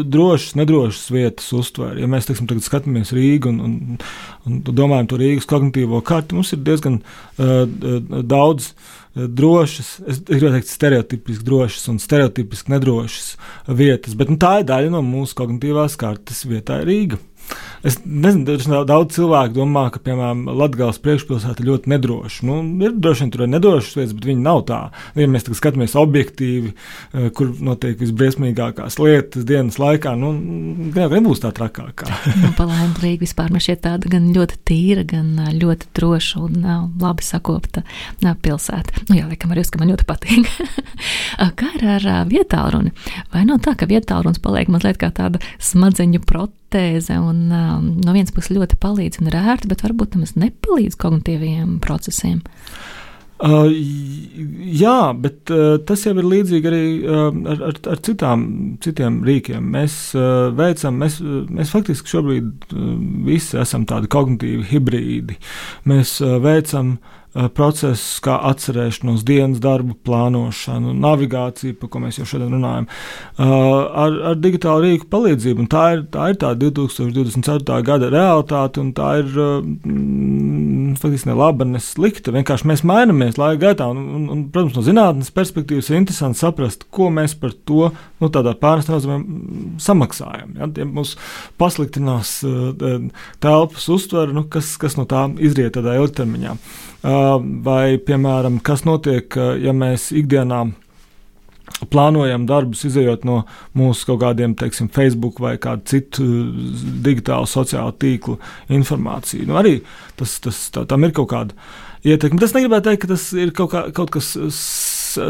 drošas, nedrošas vietas uztver. Ja mēs, teiksim, tagad skatāmies Rīgu un, un, un domājam to Rīgas kognitīvo karti, mums ir diezgan uh, daudz drošas, es gribētu teikt, stereotipiski drošas un stereotipiski nedrošas vietas, bet nu, tā ir daļa no mūsu kognitīvās kartes vietā Rīga. Es nezinu, daudz cilvēku domā, ka, piemēram, Latvijas priekšpilsēta ir ļoti nedroša. Nu, ir droši vien tur ir nedrošas vietas, bet viņi nav tā. Ja mēs skatāmies objektīvi, eh, kur notiek visbriesmīgākās lietas dienas laikā, nu, nebūs tā trakākā. nu, Palēnīgi Rīga vispār man šķiet tāda gan ļoti tīra, gan eh, ļoti droša un uh, labi sakopta pilsēta. Nu, jā, laikam arī uz, ka man ļoti patīk. kā ir ar uh, vietālruni? Vai nav tā, ka vietālrunis paliek mazliet kā tāda smadzeņu protēze? Tēze, un um, no vienas puses ļoti palīdz un ir ērti, bet varbūt nemaz nepalīdz kognitīviem procesiem. Uh, jā, bet uh, tas jau ir līdzīgi arī uh, ar, ar, ar citām, citiem rīkiem. Mēs uh, veicam, mēs, mēs faktiski šobrīd uh, visi esam tādi kognitīvi hibrīdi. Mēs uh, veicam procesus, kā atcerēšanos, dienas darbu plānošanu, navigāciju, par ko mēs jau šodien runājam, ar, ar digitālu rīku palīdzību. Un tā ir tā, ir tā 2024. gada realitāte, un tā ir mm, faktiski ne laba, ne slikta. Vienkārši mēs mainamies laika gaitā, un, un, un, protams, no zinātnes perspektīvas ir interesanti saprast, ko mēs par to nu, tādā pārnestā nozīmē samaksājam. Ja? Ja mums pasliktinās telpas uztvere, nu, kas, kas no tā izriet tādā ilgtermiņā. Vai, piemēram, kas notiek, ja mēs ikdienā plānojam darbus, izējot no mūsu kaut kādiem, teiksim, Facebook vai kādu citu digitālu sociālu tīklu informāciju. Nu, arī tas, tas, tā, tam ir kaut kāda ietekme. Tas negribētu teikt, ka tas ir kaut, kā, kaut kas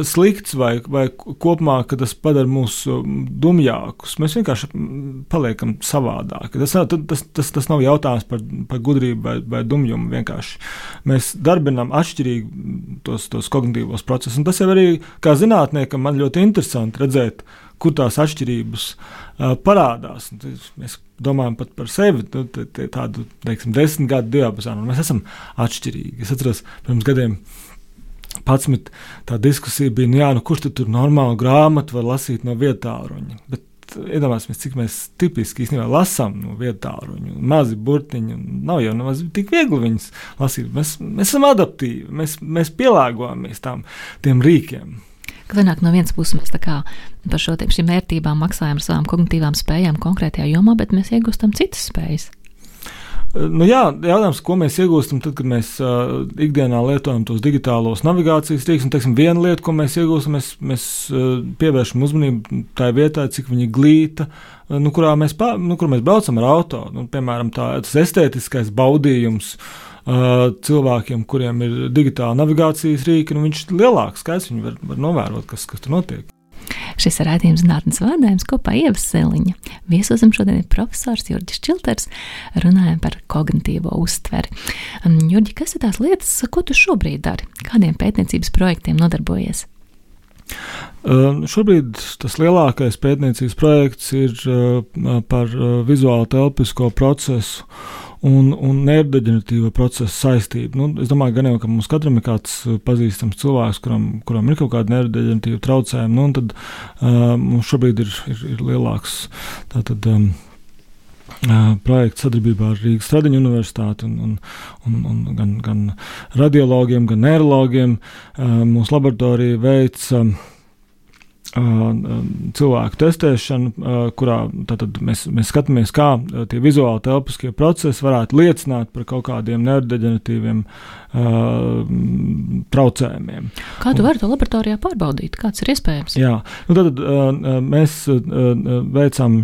slikts vai, vai kopumā, ka tas padara mūs um, dumjākus. Mēs vienkārši paliekam savādāki. Tas, tas, tas, tas nav jautājums par, par gudrību vai, vai dumjumu. Vienkārši mēs darbinām atšķirīgi tos, tos kognitīvos procesus. Un tas jau arī kā zinātniekam man ļoti interesanti redzēt, kur tās atšķirības uh, parādās. Mēs domājam pat par sevi, nu, tādu teiksim, desmit gadu diapazonu. Mēs esam atšķirīgi. Es atceros, pirms gadiem 11. tā diskusija bija, nu, jā, nu, kurš tur normālu grāmatu var lasīt no vietāruņa. Bet iedomāsimies, cik mēs tipiski īstenībā lasām no vietāruņa, mazi burtiņi. Nav jau nemaz tik viegli viņus lasīt. Mēs, mēs esam adaptīvi, mēs, mēs pielāgojamies tam rīkiem. Kad nāk no vienas puses, mēs par šo šīm vērtībām maksājam ar savām kognitīvām spējām konkrētajā jomā, bet mēs iegūstam citas spējas. Nu, jā, jautājums, ko mēs iegūstam, tad, kad mēs uh, ikdienā lietojam tos digitālos navigācijas rīkus. Teiksim, viena lieta, ko mēs iegūstam, mēs, mēs uh, pievēršam uzmanību tai vietai, cik viņa glīta, uh, nu, kurā mēs, pā, nu, kur mēs braucam ar auto. Nu, piemēram, tā, tas estētiskais baudījums. Uh, cilvēkiem, kuriem ir digitāla navigācijas rīka, nu, viņš ir lielāks, skaidrs, viņi var, var novērot, kas, kas tur notiek. Šis raidījums zinātnes vārdājums kopā Ievas Seliņa. Viesosim šodien ir profesors Jurģis Čilters, runājam par kognitīvo uztveri. Jurģi, kas ir tās lietas, ko tu šobrīd dari? Kādiem pētniecības projektiem nodarbojies? Uh, šobrīd tas lielākais pētniecības projekts ir uh, par uh, vizuālo telpisko procesu un, un nerdeģeneratīva procesa saistība. Nu, es domāju, gan jau, ka mums katram ir kāds uh, pazīstams cilvēks, kuram, kuram ir kaut kāda nerdeģeneratīva traucējuma, nu, un tad uh, mums šobrīd ir, ir, ir lielāks tātad. Um, uh, projekts sadarbībā ar Rīgas Tradiņu universitāti un, un, un, un gan, gan radiologiem, gan neirologiem. Uh, mūsu laboratorija veica cilvēku testēšanu, kurā mēs, mēs skatāmies, kā tie vizuāli telpiskie procesi varētu liecināt par kaut kādiem neurodeģeneratīviem uh, traucējumiem. Kā tu vari to laboratorijā pārbaudīt? Kāds ir iespējams? Jā, nu tad mēs veicam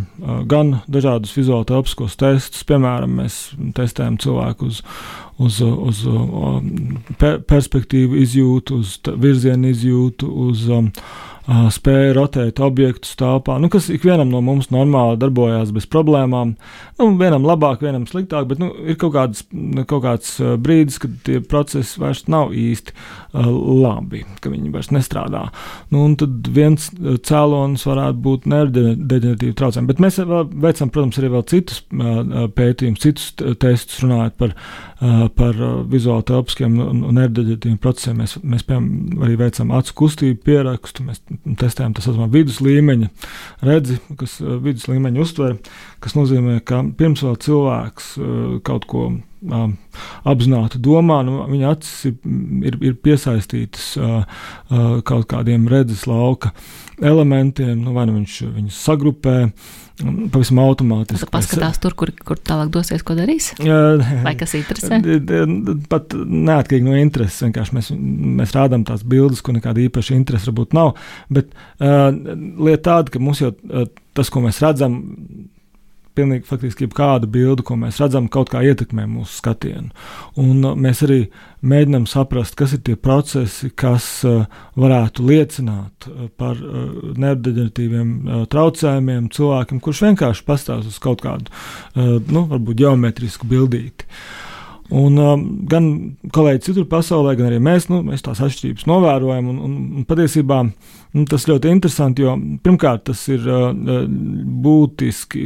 gan dažādus vizuāli telpiskos testus, piemēram, mēs testējam cilvēku uz uz, uz, uz perspektīvu izjūtu, uz virzienu izjūtu, uz um, spēja rotēt objektus telpā, nu, kas ikvienam no mums normāli darbojās bez problēmām. Nu, vienam labāk, vienam sliktāk, bet nu, ir kaut kāds, kaut kāds brīdis, kad tie procesi vairs nav īsti uh, labi, ka viņi vairs nestrādā. Nu, tad viens cēlonis varētu būt nerdeģeneratīva traucējumi. Bet mēs veicam, protams, arī vēl citus pētījumus, citus testus runājot par, par vizuāli telpiskiem un, nerdeģeneratīviem procesiem. Mēs, mēs piemēram, arī veicam acu kustību pierakstu. Mēs testējam tā saucamā vidus līmeņa redzi, kas uh, vidus līmeņa uztver, kas nozīmē, ka pirms vēl cilvēks uh, kaut ko uh, apzināti domā, nu, viņa acis ir, ir, ir piesaistītas kaut kādiem redzes lauka elementiem, nu, vai nu viņš viņus sagrupē, pavisam automātiski. Tad paskatās tur, kur, kur tālāk dosies, ko darīs? Vai kas interesē? Pat neatkarīgi no intereses. Vienkārši mēs, mēs rādām tās bildes, kur nekāda īpaša interese varbūt nav. Bet uh, lieta tāda, ka mums jau uh, tas, ko mēs redzam, pilnīgi faktiski jebkāda bilde, ko mēs redzam, kaut kā ietekmē mūsu skatienu. Un uh, mēs arī mēģinām saprast, kas ir tie procesi, kas uh, varētu liecināt uh, par uh, nerdeģeneratīviem uh, traucējumiem cilvēkam, kurš vienkārši pastāv uz kaut kādu, uh, nu, varbūt geometrisku bildīti. Un, um, gan kolēģi citur pasaulē, gan arī mēs, nu, mēs tās atšķirības novērojam. Un, un, un patiesībā nu, tas ļoti interesanti, jo pirmkārt tas ir uh, būtiski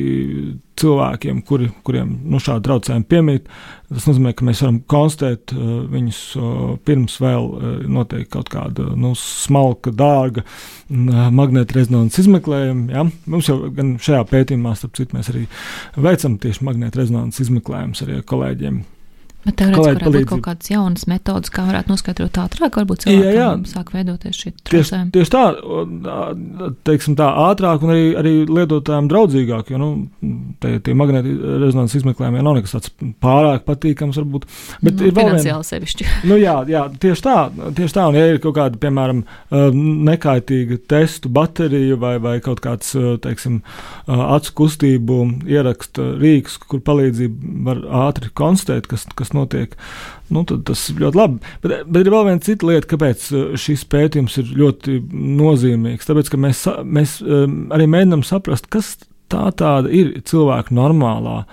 cilvēkiem, kuri, kuriem nu, šādi traucējumi piemīt. Tas nozīmē, ka mēs varam konstatēt uh, viņus uh, pirms vēl uh, notiek kaut kāda nu, smalka, dārga uh, magnēta rezonanses izmeklējuma. Ja? Mums jau gan šajā pētījumā, starp citu, mēs arī veicam tieši magnēta rezonanses izmeklējumus ar kolēģiem. Bet teorētiski varētu palīdzību. būt kaut kādas jaunas metodas, kā varētu noskaidrot ātrāk, varbūt cilvēkam jā, jā. sāk veidoties šī traucējuma. Tieši, tieši tā, teiksim tā, ātrāk un arī, arī lietotājiem draudzīgāk, jo, nu, tie, tie magnēti rezonanses izmeklējumi nav nekas tāds pārāk patīkams, varbūt. Bet nu, ir vēl viena. sevišķi. Nu jā, jā, tieši tā, tieši tā, un ja ir kaut kāda, piemēram, nekaitīga testu baterija vai, vai kaut kāds, teiksim, acu kustību ieraksta rīks, kur palīdzību var ātri konstatēt, kas, kas kas notiek. Nu, tas ir ļoti labi. Bet, bet ir vēl viena cita lieta, kāpēc uh, šis pētījums ir ļoti nozīmīgs. Tāpēc, ka mēs, mēs um, arī mēģinām saprast, kas tā tāda ir cilvēka normālā,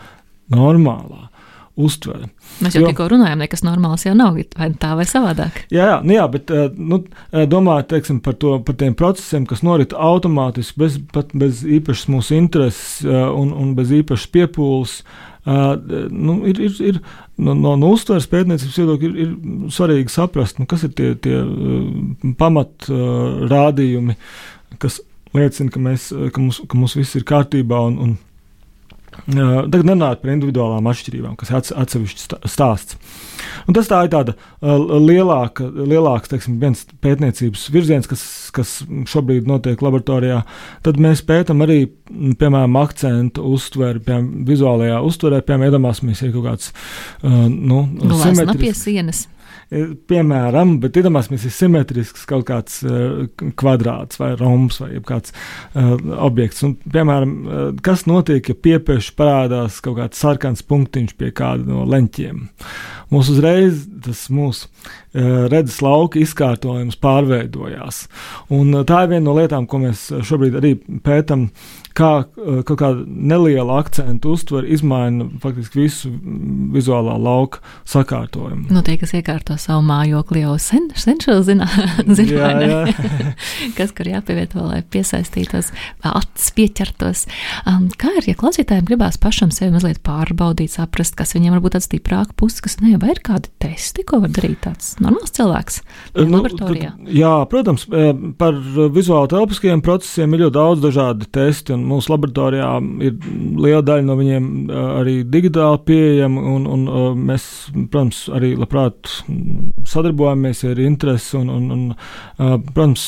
normālā uztvere. Mēs jau jo, tikko runājām, nekas normāls jau nav, vai tā vai savādāk. Jā, jā, nu jā bet uh, nu, uh, domājot teiksim, par, to, par tiem procesiem, kas norit automātiski, bez, bez īpašas mūsu intereses un, un bez īpašas piepūles. Uh, nu, ir, ir, ir, no, no, no uztveres pētniecības viedokļa ir, ir svarīgi saprast, nu, kas ir tie, tie pamatrādījumi, kas liecina, ka, mēs, ka, mums, ka mums viss ir kārtībā. Un, un, Tagad nerunājot par individuālām atšķirībām, kas ir atsevišķs stāsts. Un tas tā ir tāda uh, lielāka, lielāks teiksim, pētniecības virziens, kas, kas šobrīd notiek laboratorijā. Tad mēs pētām arī, piemēram, akcentu uztveri, piemēram, vizuālajā uztverē, piemēram, iedomāsimies, ja ir kaut kāds uh, nu, simetrisks. Sienas piemēram, bet iedomāsimies, ir simetrisks kaut kāds uh, kvadrāts vai rombs vai kāds uh, objekts. Un, piemēram, kas notiek, ja piepieši parādās kaut kāds sarkans punktiņš pie kāda no leņķiem? Mums uzreiz tas mūsu redzes lauka izkārtojums pārveidojās. Un, tā ir viena no lietām, ko mēs šobrīd arī pētām kā eh, kaut kāda neliela akcentu uztvere izmaina faktiski visu vizuālā lauka sakārtojumu. Nu, tie, kas iekārto savu mājokli, jau sen, sen šo jā. kas, kur jāpievieto, lai piesaistītos, acis pieķertos. Um, kā ir, ja klausītājiem gribās pašam sevi mazliet pārbaudīt, saprast, kas viņiem varbūt tāds stiprāk puses, kas ne, vai ir kādi testi, ko var darīt tāds normāls cilvēks nu, laboratorijā? Tad, jā, protams, eh, par vizuāli telpiskajiem procesiem ir ļoti daudz dažādi testi, un mūsu laboratorijā ir liela daļa no viņiem arī digitāli pieejama, un, un mēs, protams, arī labprāt sadarbojamies ar interesi, un, un, un protams,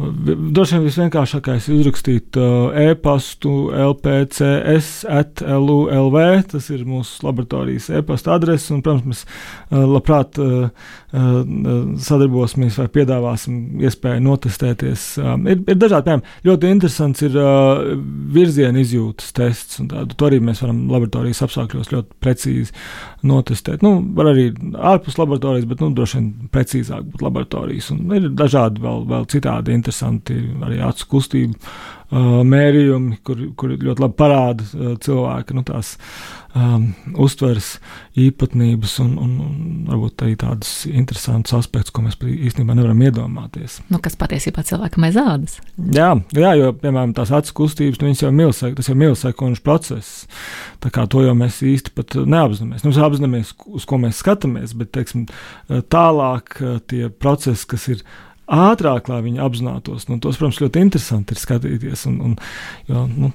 droši vien visvienkāršākais ir uzrakstīt e-pastu lpcs at lulv, tas ir mūsu laboratorijas e-pasta adrese, un, protams, mēs labprāt sadarbosimies vai piedāvāsim iespēju notestēties. Ir, ir dažādi, piemēram, ļoti interesants ir uh, virziena izjūtas tests. Tādu, to arī mēs varam laboratorijas apstākļos ļoti precīzi notestēt. Nu, var arī ārpus laboratorijas, bet nu, droši vien precīzāk būtu laboratorijas. Un ir dažādi vēl, vēl citādi interesanti arī acu kustību mērījumi, kur, kur ļoti labi parāda cilvēka nu, tās um, uztveres īpatnības un, un, un varbūt arī tādus interesantus aspektus, ko mēs īstenībā nevaram iedomāties. Nu, kas patiesībā cilvēkam aiz ādas? Jā, jā, jo, piemēram, tās acu kustības, nu, jau milsek, tas ir milsekundžu process. Tā kā to jau mēs īsti pat neapzināmies. Nu, mēs apzināmies, uz ko mēs skatāmies, bet, teiksim, tālāk tie procesi, kas ir ātrāk, lai viņi apzinātos. Nu, tos, protams, ļoti interesanti ir skatīties. Un, un, jo, nu,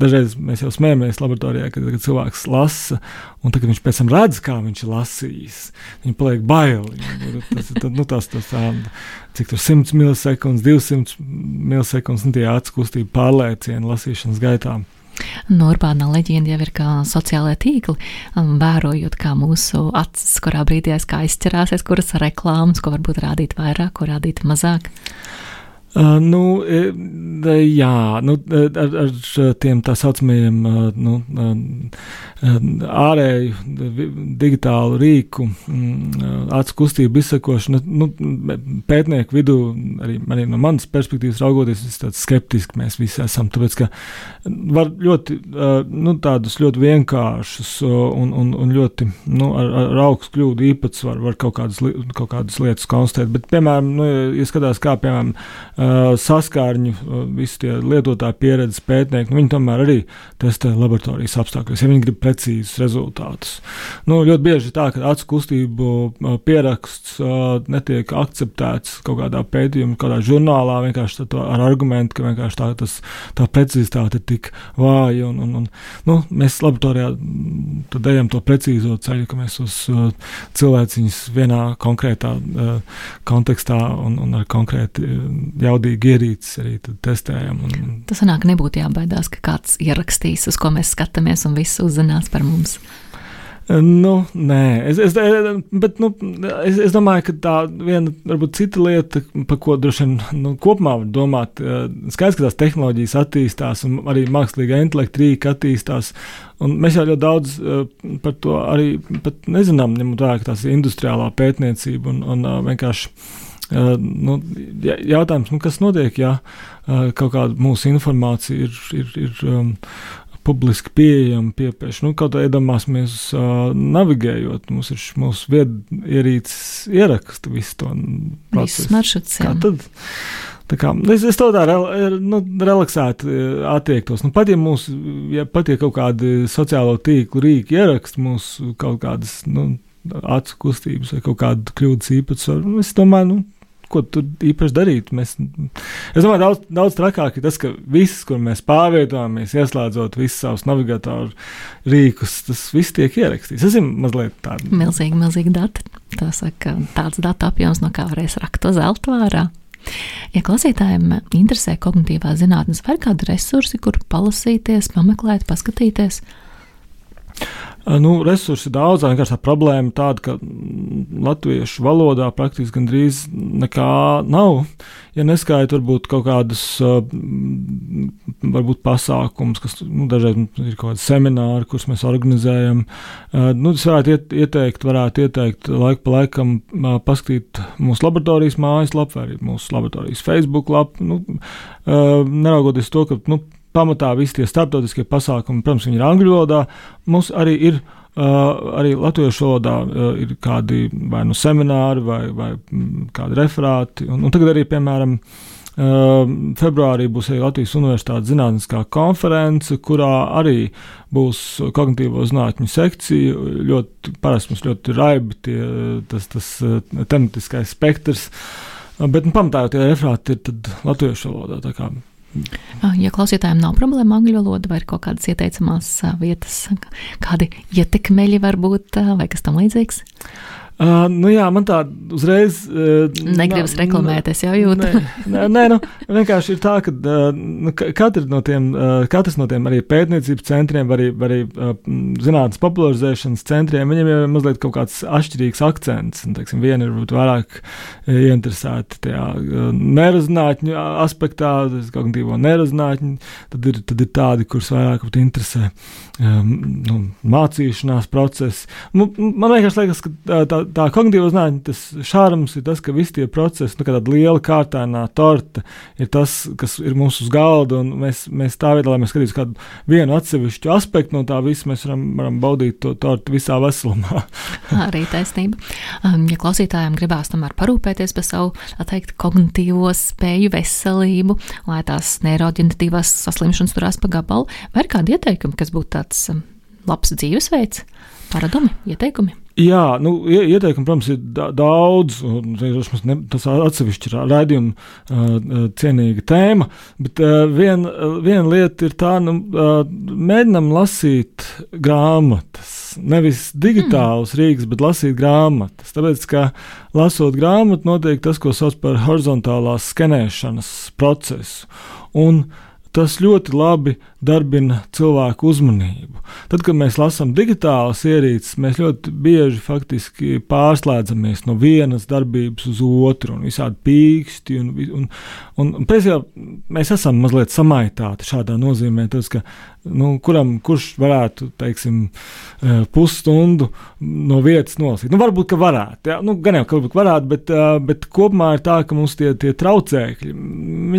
dažreiz mēs jau smējamies laboratorijā, kad, kad cilvēks lasa, un tagad viņš pēc tam redz, kā viņš ir lasījis. Viņam paliek baili. Tas, tad, nu, tas, tas, tā, cik tur 100 milisekundes, 200 milisekundes, nu, tie acu kustību pārliecieni lasīšanas gaitā. No urbānā leģenda jau ir kā sociālai tīkli, um, vērojot, kā mūsu acis, kurā brīdī kā izķerāsies, kuras reklāmas, ko varbūt rādīt vairāk, ko rādīt mazāk. Uh, nu, e, jā, nu, ar, ar tiem tā saucamajiem nu, ārēju digitālu rīku, acu kustību izsakošanu. Nu, pētnieku vidū, arī, arī no manas perspektīvas raugoties, es tāds skeptiski mēs visi esam. Tāpēc, ka var ļoti, nu, tādus ļoti vienkāršus un, un, un ļoti nu, ar, ar augstu kļūdu īpatsvaru var kaut kādas, kaut kādas lietas konstatēt. Bet, piemēram, nu, ja skatās, kā piemēram, saskārņu, visi tie lietotāji pieredzes pētnieki, nu, viņi tomēr arī testē laboratorijas apstākļos, ja viņi grib precīzus rezultātus. Nu, ļoti bieži ir tā, ka acu kustību pieraksts netiek akceptēts kaut kādā pētījumā, kādā žurnālā, vienkārši ar argumentu, ka vienkārši tā, tas, tā precizitāte ir tik vāja. Un, un, un, nu, mēs laboratorijā tad ejam to precīzo ceļu, ka mēs uz cilvēciņus vienā konkrētā kontekstā un, un ar konkrēti jaudīgu ierīci arī testējam. Un... Tas sanāk, nebūtu jābaidās, ka kāds ierakstīs, uz ko mēs skatāmies, un viss uzzinās par mums. Nu, nē, es, es, bet, nu, es, es domāju, ka tā viena, varbūt cita lieta, par ko droši vien nu, kopumā var domāt, skaidrs, ka tās tehnoloģijas attīstās un arī mākslīgā intelekta rīka attīstās. Mēs jau ļoti daudz par to arī nezinām, ņemot vērā, ka tās ir industriālā pētniecība un, un vienkārši Uh, nu, jautājums, nu, kas notiek, ja uh, kaut kāda mūsu informācija ir, ir, ir um, publiski pieejama, piepieši. Nu, kaut kā iedomāsimies, uh, navigējot, mums ir mūsu viedierīces ieraksta visu to procesu. maršruts. Kā tad? Tā kā, es, es to tā re, nu, relaksēti attiektos. Nu, pat ja mūsu, ja pat ja kaut kādi sociālo tīklu rīki ieraksta mūsu kaut kādas, nu, acu kustības vai kaut kādu kļūdas īpatsvaru, es domāju, nu, ko tur īpaši darīt. Mēs, es domāju, daudz, daudz trakāk ir tas, ka viss, kur mēs pārvietojamies, ieslēdzot visus savus navigatoru rīkus, tas viss tiek ierakstīts. Tas ir mazliet tāds - milzīgi, milzīgi dati. Tā saka, tāds datu apjoms, no kā varēs rakt to zelta vārā. Ja klausītājiem interesē kognitīvā zinātnes, vai ir kādi resursi, kur palasīties, pameklēt, paskatīties? Nu, resursi daudz, vienkārši tā problēma tāda, ka latviešu valodā praktiski gandrīz nekā nav. Ja neskaita varbūt kaut kādus varbūt pasākumus, kas nu, dažreiz ir kaut kādi semināri, kurus mēs organizējam. Nu, es varētu iet, ieteikt, varētu ieteikt laiku pa laikam paskatīt mūsu laboratorijas mājaslapu vai arī mūsu laboratorijas Facebook lapu. Nu, neraugoties to, ka nu, pamatā visi tie starptautiskie pasākumi, protams, viņi ir angļu valodā. Mums arī ir uh, arī latviešu valodā uh, ir kādi vai nu semināri vai, vai mm, kādi referāti. Un, un tagad arī, piemēram, Uh, februārī būs arī Latvijas Universitātes zinātniskā konference, kurā arī būs kognitīvo zinātņu sekcija. Ļoti parasti mums ļoti raibi tie, tas, tas tematiskais spektrs, bet nu, pamatā jau tie referāti ir latviešu valodā. Ja klausītājiem nav problēma angļu valoda vai kaut kādas ieteicamās vietas, kādi ietekmeļi var būt vai kas tam līdzīgs? Uh, nu jā, man tā uzreiz. Uh, Negribas reklamēt, es jau jūtu. nē, nē, nu, vienkārši ir tā, ka uh, nu, katrs no tiem, uh, katrs no tiem arī pētniecības centriem, arī, arī uh, zinātnes popularizēšanas centriem, viņiem jau ir mazliet kaut kāds atšķirīgs akcents. Un, teiksim, viena ir vairāk ieinteresēti tajā uh, nerozinātņu aspektā, kognitīvo nerozinātņu, tad ir, tad ir tādi, kurus vairāk interesē um, nu, mācīšanās process. Man, man vienkārši liekas, ka tā tā kognitīvā zinātnē tas šārums ir tas, ka visi tie procesi, nu, tāda liela kārtainā torta, ir tas, kas ir mums uz galda. Mēs, mēs tā veidā, lai mēs skatītos kādu vienu atsevišķu aspektu no tā visa, mēs varam, varam baudīt to tortu visā veselumā. Arī taisnība. Um, ja klausītājiem gribās tomēr parūpēties par savu, tā teikt, kognitīvo spēju veselību, lai tās neiroģenatīvās saslimšanas turās pa gabalu, vai ir kādi ieteikumi, kas būtu tāds um, labs dzīvesveids, paradumi, ieteikumi? Jā, nu, ieteikumi, protams, ir daudz. Ne, tas atsevišķi ir raidījuma uh, cienīga tēma. Bet uh, viena vien lieta ir tā, nu, uh, mēģinam lasīt grāmatas. Nevis digitālus mm. rīks, bet lasīt grāmatas. Tāpēc, ka lasot grāmatu, notiek tas, ko sauc par horizontālās skenēšanas procesu. Un Tas ļoti labi darbina cilvēku uzmanību. Tad, kad mēs lasām digitālas ierīces, mēs ļoti bieži faktiski pārslēdzamies no vienas darbības uz otru, un visādi pīksti. Un, un, un, un pēcībā mēs esam mazliet samaitāti šādā nozīmē, tas, ka nu, kuram, kurš varētu, teiksim, eh, pusstundu no vietas nolasīt. Nu, varbūt, ka varētu, jā, nu, gan jau, ka varbūt varētu, bet, eh, bet kopumā ir tā, ka mums tie, tie traucēkļi,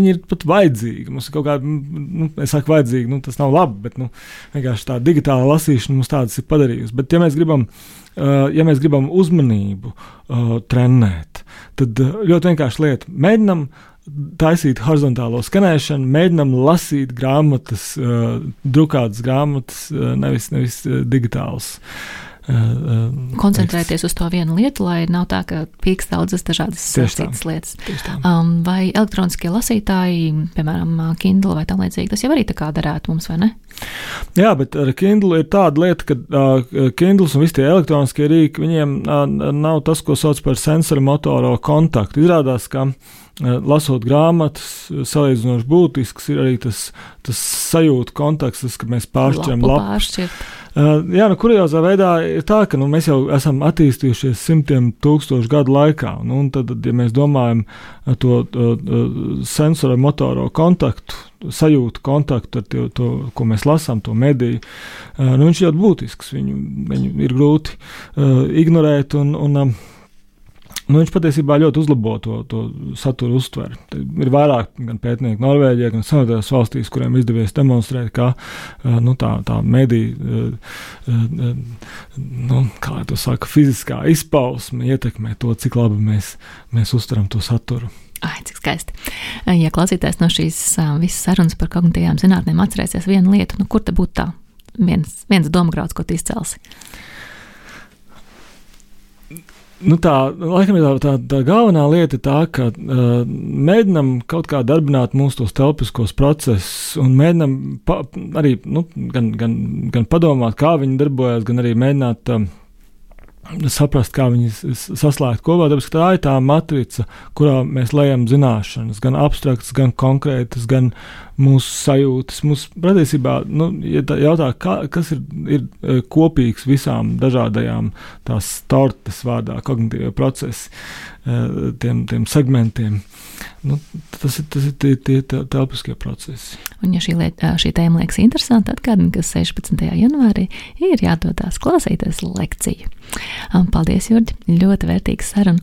ir pat vajadzīgi. Mums ir kaut kāda, nu, es saku vajadzīgi, nu, tas nav labi, bet, nu, vienkārši tā digitāla lasīšana mums tādas ir padarījusi. Bet, ja mēs gribam, eh, ja mēs gribam uzmanību uh, trenēt, tad ļoti vienkārši lieta mēģinam taisīt horizontālo skanēšanu, mēģinam lasīt grāmatas, uh, drukātas grāmatas, uh, nevis, nevis uh, digitālas. Uh, Koncentrēties uz to vienu lietu, lai nav tā, ka pīkst daudzas dažādas citas lietas. Um, vai elektroniskie lasītāji, piemēram, Kindle vai tam līdzīgi, tas jau arī tā kā darētu mums, vai ne? Jā, bet ar Kindle ir tāda lieta, ka uh, Kindle un visi tie elektroniskie rīki, viņiem uh, nav tas, ko sauc par sensoru motoro kontaktu. Izrādās, ka uh, lasot grāmatas, salīdzinoši būtisks ir arī tas, tas sajūta konteksts, ka mēs pāršķiram lapu. Pāršķirt. Uh, jā, nu, kuriozā veidā ir tā, ka nu, mēs jau esam attīstījušies simtiem tūkstošu gadu laikā. Nu, tad, ja mēs domājam to, to, to sensoru motoro kontaktu, sajūtu kontaktu ar to, to ko mēs lasām, to mediju, uh, nu, viņš ir ļoti būtisks. Viņu, viņu ir grūti uh, ignorēt. Un, un, uh, Nu, viņš patiesībā ļoti uzlabo to, to satura uztveri. Ir vairāk pētnieku Norvēģijā, gan Savienotajās valstīs, kuriem izdevies demonstrēt, ka nu, tā, tā mediju, nu, kā to saka, fiziskā izpausme ietekmē to, cik labi mēs, mēs uztveram to saturu. Ai, cik skaisti. Ja klausītājs no šīs visas sarunas par kognitīvām zinātnēm atcerēsies vienu lietu, nu, kur te būtu tā viens, viens domāgrauds, ko tu izcelsi? Nu tā, laikam, tā, tā, tā galvenā lieta ir tā, ka uh, mēģinam kaut kā darbināt mūsu tos telpiskos procesus un mēģinam pa, arī nu, gan, gan, gan padomāt, kā viņi darbojas, gan arī mēģināt. Uh, saprast, kā viņas saslēgt kopā. Tāpēc tā ir tā matrica, kurā mēs lejam zināšanas, gan abstraktas, gan konkrētas, gan mūsu sajūtas. Mums patiesībā, nu, ja jautā, kā, kas ir, ir e, kopīgs visām dažādajām tās tortes vārdā, kognitīvie procesi, e, tiem, tiem segmentiem. Nu, tas ir, tas ir tie, tie telpiskie procesi. Un, ja šī, lieta, šī tēma liekas interesanta, atgādini, ka 16. janvārī ir jādodas klausīties lekciju. Paldies, Jurģi! Ļoti vērtīgs saruna.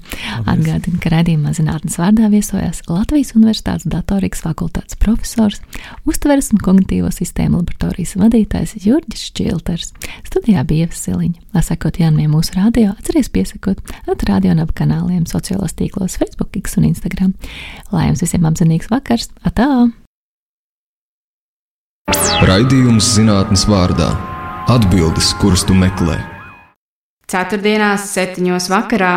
Atgādini, ka raidījumā zinātnes vārdā viesojās Latvijas Universitātes datorikas fakultātes profesors, uztveres un kognitīvo sistēmu laboratorijas vadītājs Jurģis Čilters. Studijā bija Ievsiliņa. Lai sekot jaunumiem mūsu radio, atceries piesakot at radio ap kanāliem sociālos tīklos Facebook, X un Instagram. Lai jums visiem apzinīgs vakars! Atā! Raidījums zinātnes vārdā - atbildes, kuras tu meklē. Ceturtdienās, septiņos vakarā